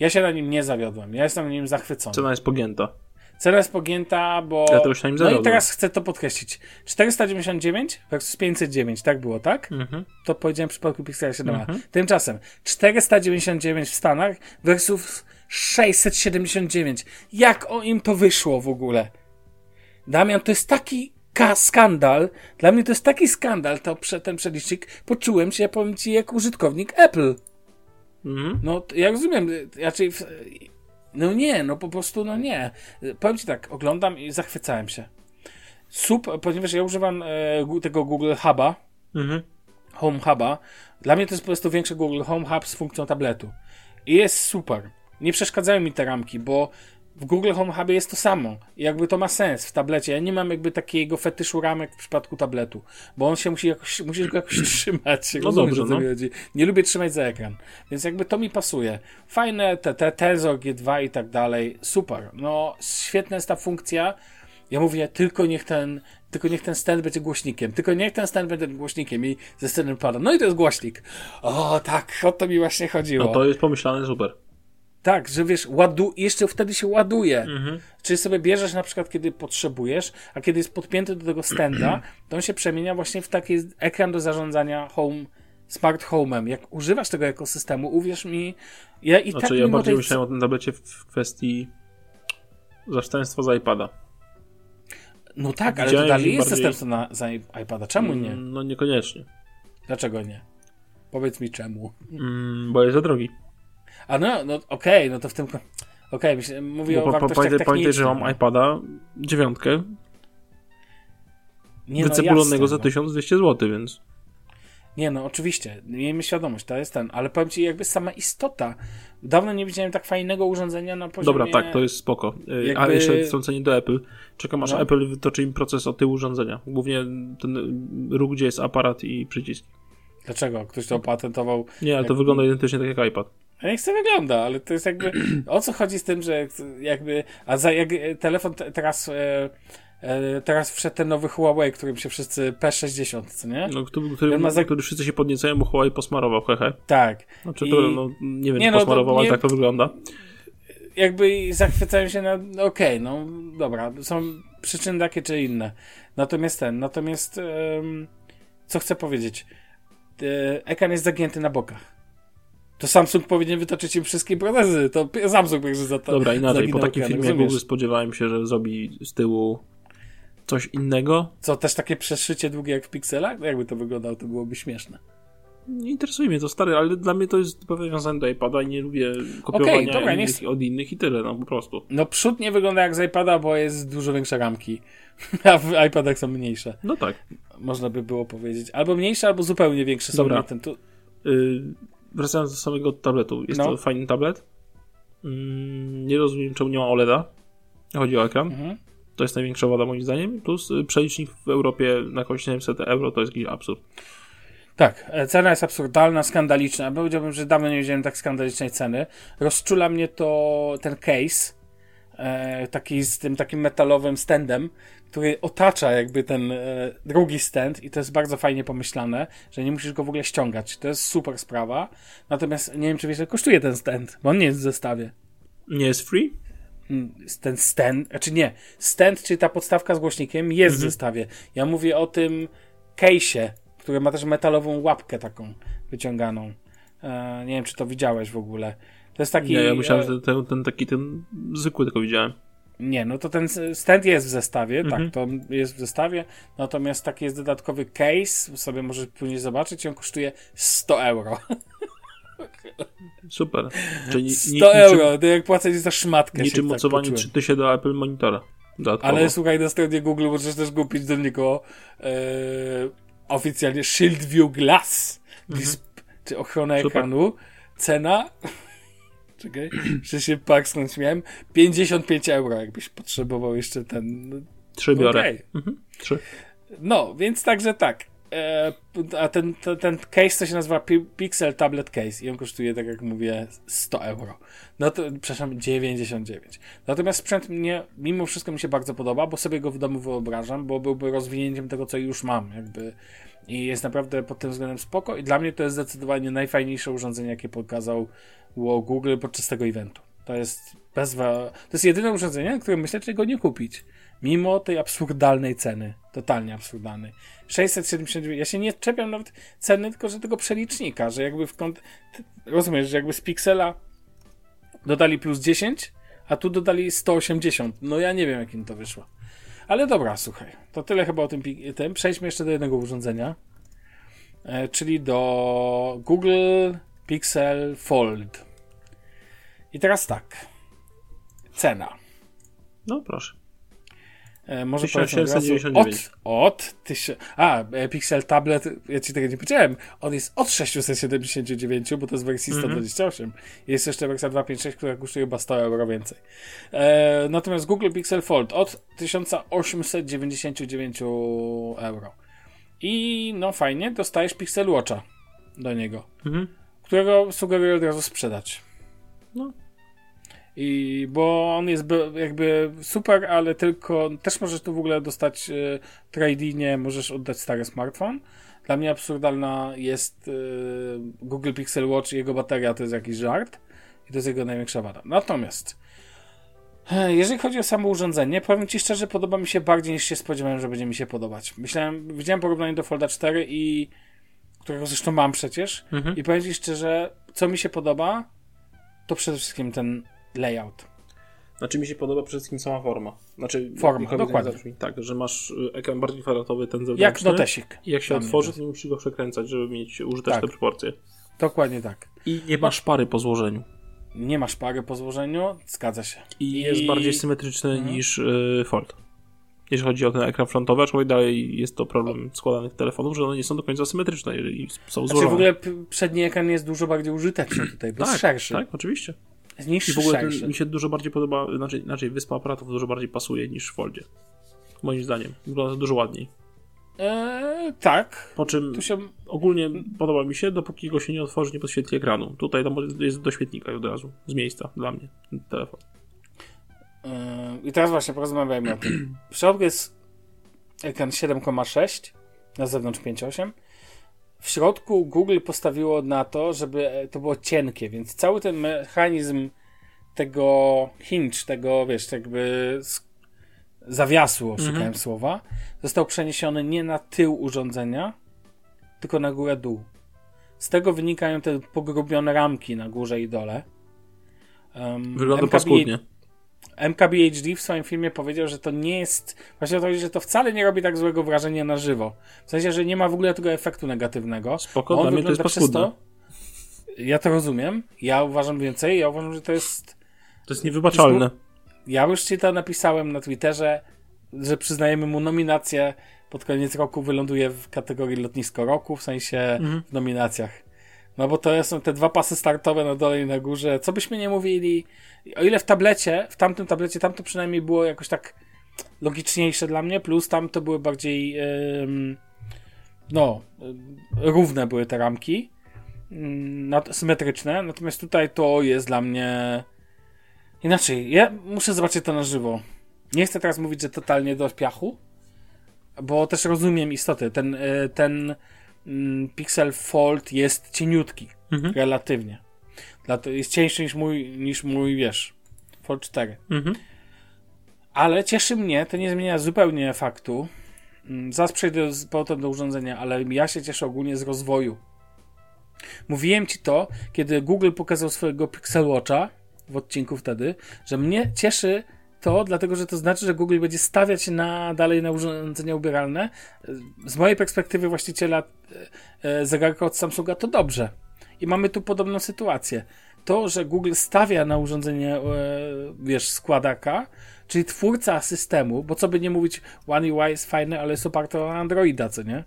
Ja się na nim nie zawiodłem, ja jestem na nim zachwycony. Cena jest pogięta. Cena jest pogięta, bo... Ja też się na nim No i teraz chcę to podkreślić. 499 versus 509, tak było, tak? Mhm. To powiedziałem w przypadku Pixela 7a. Mhm. Tymczasem 499 w Stanach versus 679. Jak o im to wyszło w ogóle? Damian, to jest taki ka- skandal. Dla mnie to jest taki skandal, to prze, ten przelicznik. Poczułem się, powiem ci, jak użytkownik Apple. Mhm. No, ja rozumiem, raczej. W, no nie, no po prostu, no nie. Powiem ci tak, oglądam i zachwycałem się. Super, ponieważ ja używam e, tego Google Huba, Mhm. Home Huba. Dla mnie to jest po prostu większy Google Home Hub z funkcją tabletu. I jest super. Nie przeszkadzają mi te ramki, bo w Google Home Hubie jest to samo. I jakby to ma sens w tablecie. Ja nie mam jakby takiego fetyszu ramek w przypadku tabletu, bo on się musi jakoś, musisz go jakoś trzymać. No Rozumiesz, dobrze, no. chodzi. Nie lubię trzymać za ekran. Więc jakby to mi pasuje. Fajne te, te Tensor G2 i tak dalej. Super. No, świetna jest ta funkcja. Ja mówię, tylko niech ten, tylko niech ten stand będzie głośnikiem. Tylko niech ten stand będzie głośnikiem i ze sceny pada. No i to jest głośnik. O, tak, o to mi właśnie chodziło. No to jest pomyślane super. Tak, że wiesz, ładu, jeszcze wtedy się ładuje. Mhm. Czyli sobie bierzesz na przykład, kiedy potrzebujesz, a kiedy jest podpięty do tego standa, to on się przemienia właśnie w taki ekran do zarządzania home, smart home'em. Jak używasz tego ekosystemu, uwierz mi, ja i Znaczy tak ja bardziej tej... myślałem o tym tablecie w kwestii zastępstwa za iPada. No tak, ale to Widziałem dalej jest bardziej- zastępstwo na, za iPada. Czemu nie? Mm, No niekoniecznie. Dlaczego nie? Powiedz mi czemu. Mm, bo jest za drogi. A no, no okej, no to w tym... Okej, myślę- mówię Bo o pa- wartościach pamiętaj, pamiętaj, że mam iPada dziewiątkę, Nie, no, wycebulonego jasne, za no. 1200 zł, więc Nie, no oczywiście, miejmy świadomość, to jest ten, ale powiem ci, jakby sama istota. Dawno nie widziałem tak fajnego urządzenia na poziomie... dobra, tak, to jest spoko. Y, jakby- A jeszcze wtrącenie do Apple. Czekam aż No. Apple wytoczy im proces o tyłu urządzenia. Głównie ten róg, gdzie jest aparat i przycisk. Dlaczego? Ktoś to opatentował. Nie, ale to wygląda identycznie tak jak iPad. Ja nie chcę wygląda, ale to jest jakby. O co chodzi z tym, że jakby. A za jak telefon te, teraz. E, e, teraz wszedł ten nowy Huawei, którym się wszyscy P60, co nie? No, który, który, ma za- który wszyscy się podniecają, bo Huawei posmarował, hehe. Tak. Znaczy, I- to, no, nie wiem, Nie, czy no, posmarował, ale nie- tak to wygląda. Jakby zachwycają się na. no Okej, no dobra, są przyczyny takie czy inne. Natomiast ten, natomiast. em, co chcę powiedzieć? E, ekran jest zagięty na bokach. To Samsung powinien wytoczyć im wszystkie protezy. To Samsung będzie za to. Dobra, inaczej. Po takim filmie rozumiesz? Google spodziewałem się, że zrobi z tyłu coś innego. Co, też takie przeszycie długie jak w pikselach? No Jakby to wyglądało, to byłoby śmieszne. Nie interesuje mnie to stary, ale dla mnie to jest powiązane do iPada i nie lubię kopiowania dobra, nie innych, od innych i tyle, no po prostu. No przód nie wygląda jak z iPada, bo jest dużo większe ramki. A w iPadach są mniejsze. No tak. Można by było powiedzieć. Albo mniejsze, albo zupełnie większe są. Dobra. Ten, tu... Yy, wracając do samego tabletu. Jest No. to fajny tablet. Mm, nie rozumiem, czemu nie ma OLEDa. Chodzi o ekran. mhm. To jest największa wada moim zdaniem. Plus y, przelicznik w Europie na około 700 euro to jest jakiś absurd. Tak, e, cena jest absurdalna, skandaliczna. Powiedziałbym, że dawno nie widziałem tak skandalicznej ceny. Rozczula mnie to ten case, e, taki z tym takim metalowym standem, który otacza jakby ten e, drugi stand i to jest bardzo fajnie pomyślane, że nie musisz go w ogóle ściągać. To jest super sprawa. Natomiast nie wiem, czy wiesz, ile kosztuje ten stand, bo on nie jest w zestawie. Nie jest free? Mm, Ten stand, znaczy nie, stand, czyli ta podstawka z głośnikiem jest w zestawie. Ja mówię o tym case'ie, który ma też metalową łapkę taką wyciąganą. E, nie wiem, czy to widziałeś w ogóle. To jest taki. Nie, ja myślałem, e, że ten, ten taki ten zwykły tylko widziałem. Nie, no to ten stand jest w zestawie, Mhm. tak, to jest w zestawie. Natomiast taki jest dodatkowy case, sobie możesz później zobaczyć, on kosztuje 100 euro. Super. Czyli ni- 100 ni- niczym- euro, to jak płacać za szmatkę. Niczym tak mocowanie poczułem. 3000 do Apple Monitora. Dodatkowo. Ale słuchaj, na stronie Google możesz też kupić do niego e, oficjalnie Shield View Glass, disp, czy ochronę Mhm. Super. ekranu. Cena, czekaj, że się parsknąć miałem, 55 euro, jakbyś potrzebował jeszcze ten, no, Trzy biorę. Okej. Mhm. Trzy. No, więc także tak. E, a ten, ten, ten case to się nazywa Pi- Pixel Tablet Case i on kosztuje, tak jak mówię, 100 euro. No to, przepraszam, 99. Natomiast sprzęt mnie, mimo wszystko mi się bardzo podoba, bo sobie go w domu wyobrażam, bo byłby rozwinięciem tego, co już mam, jakby. I jest naprawdę pod tym względem spoko i dla mnie to jest zdecydowanie najfajniejsze urządzenie, jakie pokazał Google podczas tego eventu. To jest bezwa... To jest jedyne urządzenie, które myślę, go nie kupić. Mimo tej absurdalnej ceny. Totalnie absurdalnej. 679. Ja się nie czepiam nawet ceny, tylko że tego przelicznika, że jakby w kąt. Rozumiesz, że jakby z Pixela dodali plus 10, a tu dodali 180. No ja nie wiem, jak im to wyszło. Ale dobra, słuchaj. To tyle chyba o tym, tym. Przejdźmy jeszcze do jednego urządzenia. E, czyli do Google Pixel Fold. I teraz tak. Cena. No proszę. E, może polecam od razu 1799. Od, od tysiąc... A, e, Pixel Tablet, ja ci tego nie powiedziałem, on jest od 679, bo to jest wersji 128. Jest jeszcze wersja 256, która kosztuje chyba 100 euro więcej. E, natomiast Google Pixel Fold od 1899 euro. I no fajnie, dostajesz Pixel Watcha do niego, Mhm. którego sugeruję od razu sprzedać. No. I bo on jest jakby super, ale tylko też możesz tu w ogóle dostać y, trade-inie, możesz oddać stary smartfon. Dla mnie absurdalna jest y, Google Pixel Watch i jego bateria to jest jakiś żart i to jest jego największa wada. Natomiast e, jeżeli chodzi o samo urządzenie, powiem Ci szczerze, podoba mi się bardziej niż się spodziewałem, że będzie mi się podobać. Myślałem, widziałem porównanie do Folda 4 i którego zresztą mam przecież Mhm. i powiem Ci szczerze, co mi się podoba, to przede wszystkim ten layout. Znaczy mi się podoba przede wszystkim sama forma. Znaczy, Forma, dokładnie. Tak, że masz y, ekran bardziej kwadratowy, ten zewnętrzny. Jak notesik. I jak się otworzy, to nie musisz go przekręcać, żeby mieć użyteczne Tak. proporcje. Dokładnie tak. I nie masz pary po złożeniu. Nie masz pary po złożeniu, zgadza się. I jest bardziej symetryczny Mhm. niż y, Fold. Jeśli chodzi o ten ekran frontowy, aczkolwiek dalej jest to problem składanych telefonów, że one nie są do końca symetryczne i są Znaczy złożone. w ogóle przedni ekran jest dużo bardziej użyteczny tutaj, bo jest tak, szerszy. tak, oczywiście. Jest I w ogóle ten, mi się dużo bardziej podoba, znaczy, inaczej wyspa aparatów dużo bardziej pasuje niż w Foldzie. Moim zdaniem. Wygląda dużo ładniej. Eee, tak. Po czym się... ogólnie podoba mi się, dopóki go się nie otworzy, nie podświetli ekranu. Tutaj tam jest do świetnika od razu, z miejsca dla mnie, telefon. Eee, I teraz właśnie porozmawiajmy o tym. W środku jest ekran 7,6, na zewnątrz 5,8. W środku Google postawiło na to, żeby e, to było cienkie, więc cały ten mechanizm tego hinge, tego wiesz, jakby zawiasu, szukałem słowa, został przeniesiony nie na tył urządzenia, tylko na górę dół. Z tego wynikają te pogrubione ramki na górze i dole. Um, Wygląda MKBHD paskudnie. MKBHD w swoim filmie powiedział, że to nie jest. Właśnie o to chodzi, że to wcale nie robi tak złego wrażenia na żywo. W sensie, że nie ma w ogóle tego efektu negatywnego. Spoko, On dla mnie to jest paskudne. to. Ja to rozumiem. Ja uważam więcej. Ja uważam, że to jest. To jest niewybaczalne. Ja już ci to napisałem na Twitterze, że przyznajemy mu nominację. Pod koniec roku wyląduje w kategorii lotnisko roku, w sensie Mhm. w nominacjach. No bo to są te dwa pasy startowe na dole i na górze. Co byśmy nie mówili, o ile w tablecie, w tamtym tablecie, tam to przynajmniej było jakoś tak logiczniejsze dla mnie, plus tam to były bardziej em, no, równe były te ramki, nat- symetryczne, natomiast tutaj to jest dla mnie inaczej. Ja muszę zobaczyć to na żywo. Nie chcę teraz mówić, że totalnie do piachu, bo też rozumiem istoty. Ten, e, ten Pixel Fold jest cieniutki, Mhm. relatywnie. Dlatego jest cieńszy niż mój, niż mój, wiesz, Fold 4. Mhm. Ale cieszy mnie, to nie zmienia zupełnie faktu. Mm, Zaraz przejdę z powrotem do urządzenia, ale ja się cieszę ogólnie z rozwoju. Mówiłem ci to, kiedy Google pokazał swojego Pixel Watcha w odcinku wtedy, że mnie cieszy to, dlatego że to znaczy, że Google będzie stawiać na, dalej na urządzenia ubieralne. Z mojej perspektywy właściciela e, e, zegarka od Samsunga to dobrze. I mamy tu podobną sytuację. To, że Google stawia na urządzenie, e, wiesz, składaka, czyli twórca systemu, bo co by nie mówić, One UI jest fajny, ale jest oparte na Androida, co nie?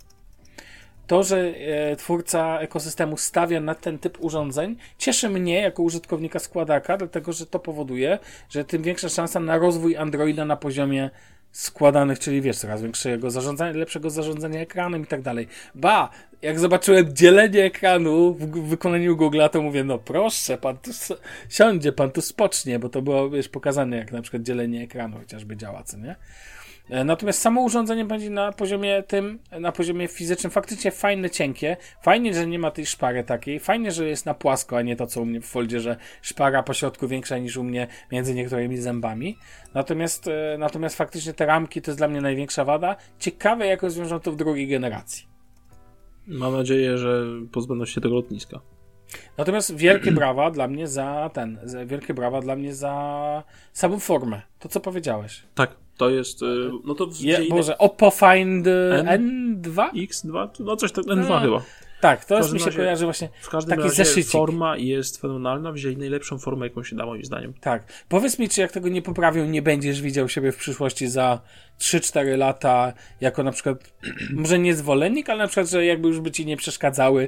To, że e, twórca ekosystemu stawia na ten typ urządzeń, cieszy mnie jako użytkownika składaka, dlatego że to powoduje, że tym większa szansa na rozwój Androida na poziomie składanych, czyli wiesz, coraz większego zarządzania, lepszego zarządzania ekranem i tak dalej. Ba, jak zobaczyłem dzielenie ekranu w wykonaniu Google'a, to mówię, no proszę, pan tu siądzie, pan tu spocznie, bo to było, wiesz, pokazane, jak na przykład dzielenie ekranu chociażby działa, co nie? E, natomiast samo urządzenie będzie na poziomie tym, na poziomie fizycznym faktycznie fajne, cienkie. Fajnie, że nie ma tej szpary takiej. Fajnie, że jest na płasko, a nie to, co u mnie w foldzie, że szpara po środku większa niż u mnie między niektórymi zębami. Natomiast, e, natomiast faktycznie te ramki to jest dla mnie największa wada. Ciekawe, jak rozwiążą to w drugiej generacji. Mam nadzieję, że pozbędą się tego lotniska. Natomiast wielkie brawa dla mnie za ten, wielkie brawa dla mnie za samą formę. To, co powiedziałeś. Tak, to jest, y, no to... Je, Boże, Oppo Find N, 2 X2? No coś tak, N2 no, chyba. Tak, to jest, mi się razie, kojarzy właśnie w każdym taki razie zeszycik. forma jest fenomenalna, wzięli najlepszą formę, jaką się da moim zdaniem. Tak. Powiedz mi, czy jak tego nie poprawią, nie będziesz widział siebie w przyszłości za 3-4 lata jako na przykład, może nie zwolennik, ale na przykład, że jakby już by ci nie przeszkadzały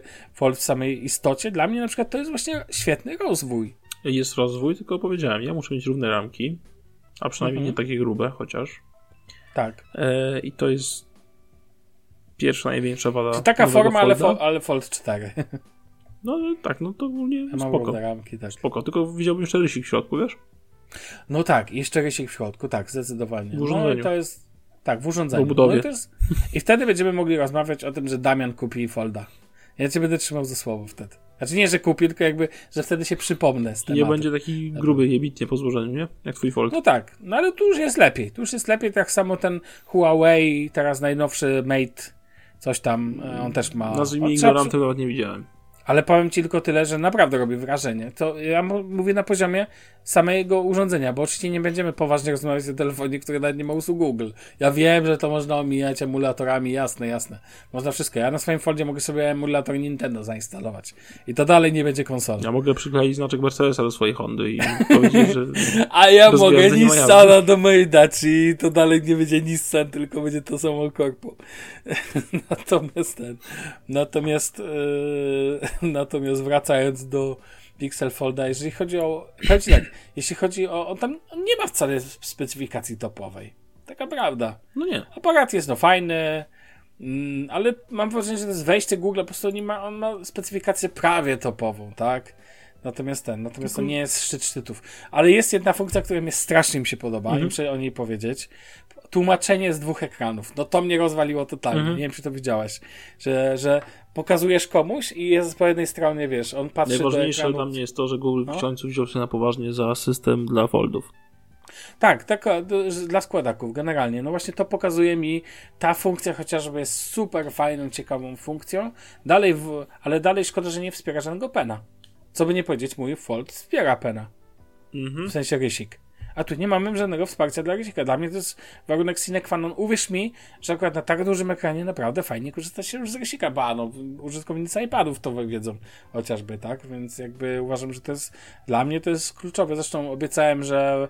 w samej istocie. Dla mnie na przykład to jest właśnie świetny rozwój. Jest rozwój, tylko powiedziałem, ja muszę mieć równe ramki, a przynajmniej mhm. nie takie grube chociaż. Tak. E, I to jest pierwsza, największa wada. Czy taka forma, ale, fo ale Fold 4. No tak, no to ogólnie ja spoko. ramki, tak. Spoko, tylko widziałbym jeszcze rysik w środku, wiesz? No tak, jeszcze rysik w środku, tak, zdecydowanie. W urządzeniu. No, to jest, tak, w urządzeniu. W budowie. No, jest... I wtedy będziemy mogli rozmawiać o tym, że Damian kupi Folda. Ja cię będę trzymał za słowo wtedy. Znaczy nie, że kupi, tylko jakby, że wtedy się przypomnę z tematu. Nie będzie taki gruby, jebitnie po złożeniu, nie? Jak twój Fold. No tak, no ale tu już jest lepiej. Tu już jest lepiej, tak samo ten Huawei, teraz najnowszy Mate, coś tam, e, on też ma... Nazwijmy ignorantem, nawet nie widziałem. Ale powiem ci tylko tyle, że naprawdę robi wrażenie. To ja mówię na poziomie samego urządzenia, bo oczywiście nie będziemy poważnie rozmawiać o telefonie, który nawet nie ma usług Google. Ja wiem, że to można omijać emulatorami, jasne, jasne. Można wszystko. Ja na swoim foldzie mogę sobie emulator Nintendo zainstalować. I to dalej nie będzie konsola. Ja mogę przykleić znaczek Mercedesa do swojej Hondy i powiedzieć, że... A ja mogę Nissana do mojej Daci i to dalej nie będzie Nissan, tylko będzie to samo korpo. natomiast ten... Natomiast... Yy Natomiast wracając do Pixel Folda, jeżeli chodzi o. Powiem tak, jeśli chodzi o. On tam on nie ma wcale specyfikacji topowej. Taka prawda. No nie. Aparat jest no fajny, mm, ale mam wrażenie, że to jest wejście Google, po prostu nie ma, on ma specyfikację prawie topową, tak? Natomiast ten, natomiast to nie jest szczyt szczytów. Ale jest jedna funkcja, która mi strasznie mi się podoba mhm. i muszę o niej powiedzieć. Tłumaczenie z dwóch ekranów. No to mnie rozwaliło totalnie. Mhm. Nie wiem, czy to widziałeś. Że, że pokazujesz komuś i jest po jednej stronie, wiesz, on patrzy Najważniejsze do dla mnie jest to, że Google no? w końcu wziął się na poważnie za system dla foldów. Tak, tak, dla składaków generalnie. No właśnie to pokazuje mi, ta funkcja chociażby jest super fajną, ciekawą funkcją, dalej w, ale dalej szkoda, że nie wspiera żadnego pena. Co by nie powiedzieć, mój Fold wspiera pena. Mhm. W sensie rysik. A tu nie mamy żadnego wsparcia dla rysika. Dla mnie to jest warunek sine qua non. Uwierz mi, że akurat na tak dużym ekranie naprawdę fajnie korzysta się już z rysika. Ba, no, użytkownicy iPadów to wiedzą chociażby, tak? Więc jakby uważam, że to jest, dla mnie to jest kluczowe. Zresztą obiecałem, że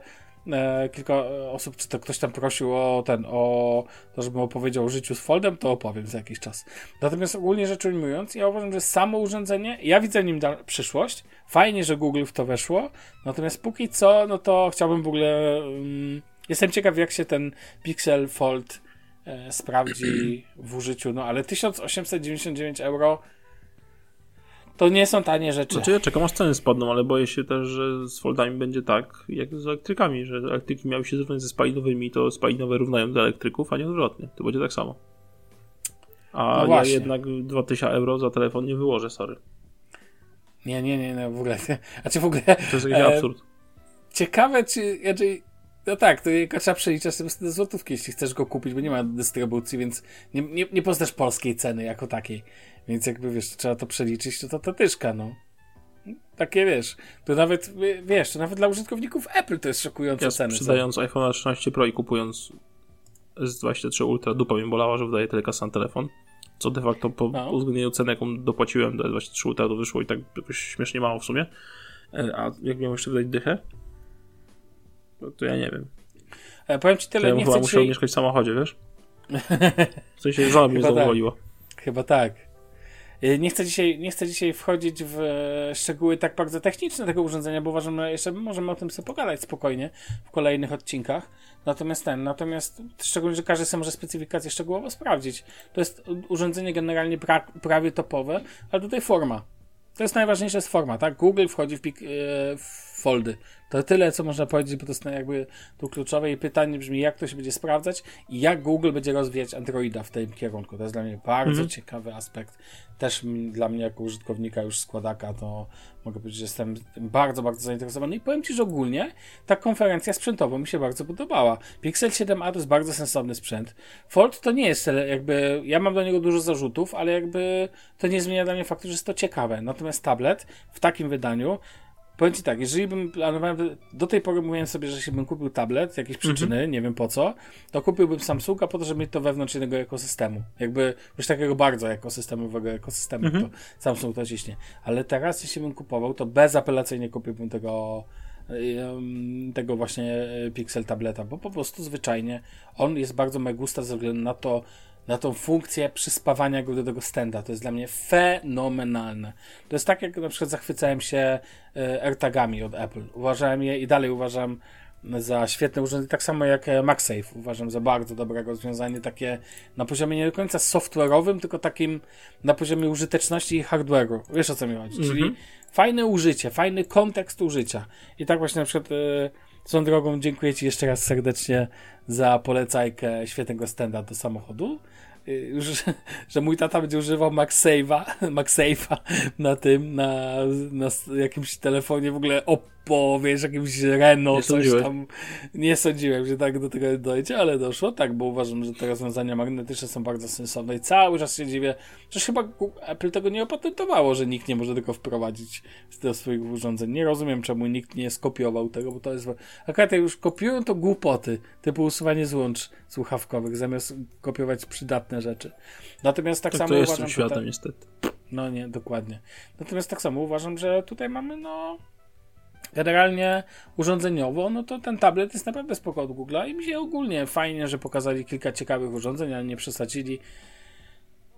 e, kilka osób, czy to ktoś tam prosił o ten, o to, żebym opowiedział o życiu z Foldem, to opowiem za jakiś czas. Natomiast ogólnie rzecz ujmując, ja uważam, że samo urządzenie, ja widzę nim przyszłość. Fajnie, że Google w to weszło. Natomiast póki co, no to chciałbym w ogóle. Um, jestem ciekaw, jak się ten Pixel Fold e, sprawdzi w użyciu. No ale 1899 euro to nie są tanie rzeczy. Znaczy ja czekam aż ceny spadną, ale boję się też, że z foldami będzie tak, jak z elektrykami, że elektryki miały się zrównać ze spalinowymi, to spalinowe równają do elektryków, a nie odwrotnie. To będzie tak samo. A no ja jednak 2000 euro za telefon nie wyłożę, sorry. Nie, nie, nie, no w ogóle. Znaczy w ogóle. To jest jakiś e, absurd. Ciekawe, czy. Znaczy, no tak, to trzeba przeliczać sobie złotówki, jeśli chcesz go kupić, bo nie ma dystrybucji, więc nie, nie, nie poznasz polskiej ceny jako takiej. Więc jakby wiesz, trzeba to przeliczyć, to to, to tyszka, no. Takie wiesz, to nawet, wiesz, to nawet dla użytkowników Apple to jest szukujące ja ceny. Sprzedając iPhone 13 Pro i kupując S23 Ultra, dupa mi bolała, że wydaje tyle kasy na telefon. Co de facto po no. uwzględnieniu ceny, jaką dopłaciłem do S23 Ultra, to wyszło i tak jakoś śmiesznie mało w sumie. E, a jak miałem jeszcze wydać dychę? To, to ja nie wiem. E, powiem ci tyle, to ja nie chyba musiał dzisiaj... mieszkać w samochodzie, wiesz? W sensie żona mnie zawoliła. Tak. Chyba tak. Y, nie chcę, dzisiaj, nie chcę dzisiaj wchodzić w e, szczegóły tak bardzo techniczne tego urządzenia, bo uważam, że jeszcze możemy o tym sobie pogadać spokojnie w kolejnych odcinkach. Natomiast ten, natomiast szczególnie, że każdy sobie może specyfikację szczegółowo sprawdzić. To jest urządzenie generalnie pra, prawie topowe, ale tutaj forma. To jest najważniejsze, jest forma, tak? Google wchodzi w, pik, yy, w foldy. To tyle, co można powiedzieć, bo to jest jakby tu kluczowe i pytanie brzmi, jak to się będzie sprawdzać i jak Google będzie rozwijać Androida w tym kierunku. To jest dla mnie bardzo mhm. ciekawy aspekt. Też dla mnie jako użytkownika już składaka to mogę powiedzieć, że jestem bardzo, bardzo zainteresowany i powiem Ci, że ogólnie ta konferencja sprzętowa mi się bardzo podobała. Pixel 7a to jest bardzo sensowny sprzęt. Fold to nie jest jakby, ja mam do niego dużo zarzutów, ale jakby to nie zmienia dla mnie faktu, że jest to ciekawe. Natomiast tablet w takim wydaniu Powiem ci tak, jeżeli bym do tej pory mówiłem sobie, że jeśli bym kupił tablet z jakiejś przyczyny, mm -hmm. nie wiem po co, to kupiłbym Samsunga po to, żeby mieć to wewnątrz jednego ekosystemu. Jakby już takiego bardzo ekosystemowego ekosystemu, mm -hmm. to Samsung to ciśnie. Ale teraz, jeśli bym kupował, to bezapelacyjnie kupiłbym tego tego właśnie e, Pixel tableta, bo po prostu zwyczajnie on jest bardzo megusta ze względu na to, na tą funkcję przyspawania go do tego stenda. To jest dla mnie fenomenalne. To jest tak, jak na przykład zachwycałem się e, AirTagami od Apple. Uważałem je i dalej uważam za świetne urządzenie, tak samo jak e, MagSafe. Uważam za bardzo dobre rozwiązanie, takie na poziomie nie do końca software'owym, tylko takim na poziomie użyteczności i hardware'u. Wiesz o co mi chodzi? Mm -hmm. Czyli mhm. fajne użycie, fajny kontekst użycia. I tak właśnie na przykład e, Swoją drogą dziękuję Ci jeszcze raz serdecznie za polecajkę świetnego stenda do samochodu. Y, już, że mój tata będzie używał MagSafe'a, MagSafe'a na tym, na, na jakimś telefonie w ogóle Oppo, wiesz, jakimś Renault, nie coś tam. Nie sądziłem, że tak do tego dojdzie, ale doszło, tak, bo uważam, że te rozwiązania magnetyczne są bardzo sensowne i cały czas się dziwię, że chyba Apple tego nie opatentowało, że nikt nie może tego wprowadzić do swoich urządzeń. Nie rozumiem, czemu nikt nie skopiował tego, bo to jest... Akurat jak już kopiują, to głupoty, typu usuwanie złącz słuchawkowych, zamiast kopiować przydatne rzeczy. Natomiast tak, tak samo to jest uważam... światem tutaj... niestety. No nie, dokładnie. Natomiast tak samo uważam, że tutaj mamy no generalnie urządzeniowo, no to ten tablet jest naprawdę spoko od Google'a i mi się ogólnie fajnie, że pokazali kilka ciekawych urządzeń, ale nie przesadzili.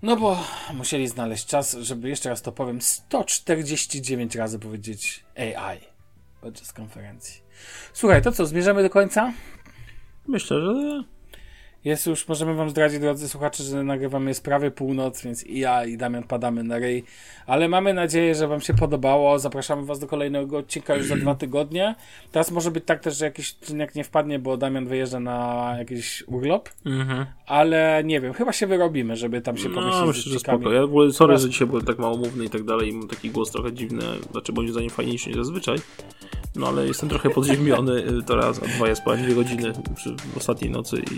No bo musieli znaleźć czas, żeby jeszcze raz to powiem, 149 razy powiedzieć AI podczas konferencji. Słuchaj, to co, zmierzamy do końca? Myślę, że jest już, możemy wam zdradzić, drodzy słuchacze, że nagrywamy jest prawie północ, więc i ja, i Damian padamy na ryj. Ale mamy nadzieję, że wam się podobało. Zapraszamy was do kolejnego odcinka już za dwa tygodnie. Teraz może być tak też, że jakiś odcinek nie wpadnie, bo Damian wyjeżdża na jakiś urlop. Mhm. Ale nie wiem, chyba się wyrobimy, żeby tam się pomieścić no, myślę, że spoko. Ja w ogóle, sorry, że dzisiaj byłem tak małomówny i tak dalej i mam taki głos trochę dziwny, znaczy moim zdaniem fajniejszy niż zazwyczaj. No ale jestem trochę podziemiony y, teraz, a dwa ja spałem dwie godziny przy ostatniej nocy i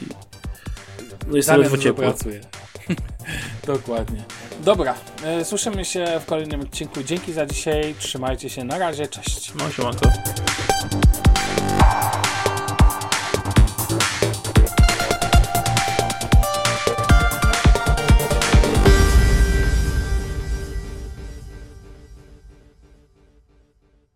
no i zamiast dużo. Dokładnie. Dobra, e, słyszymy się w kolejnym odcinku. Dzięki za dzisiaj, trzymajcie się, na razie, cześć. No, siemanko.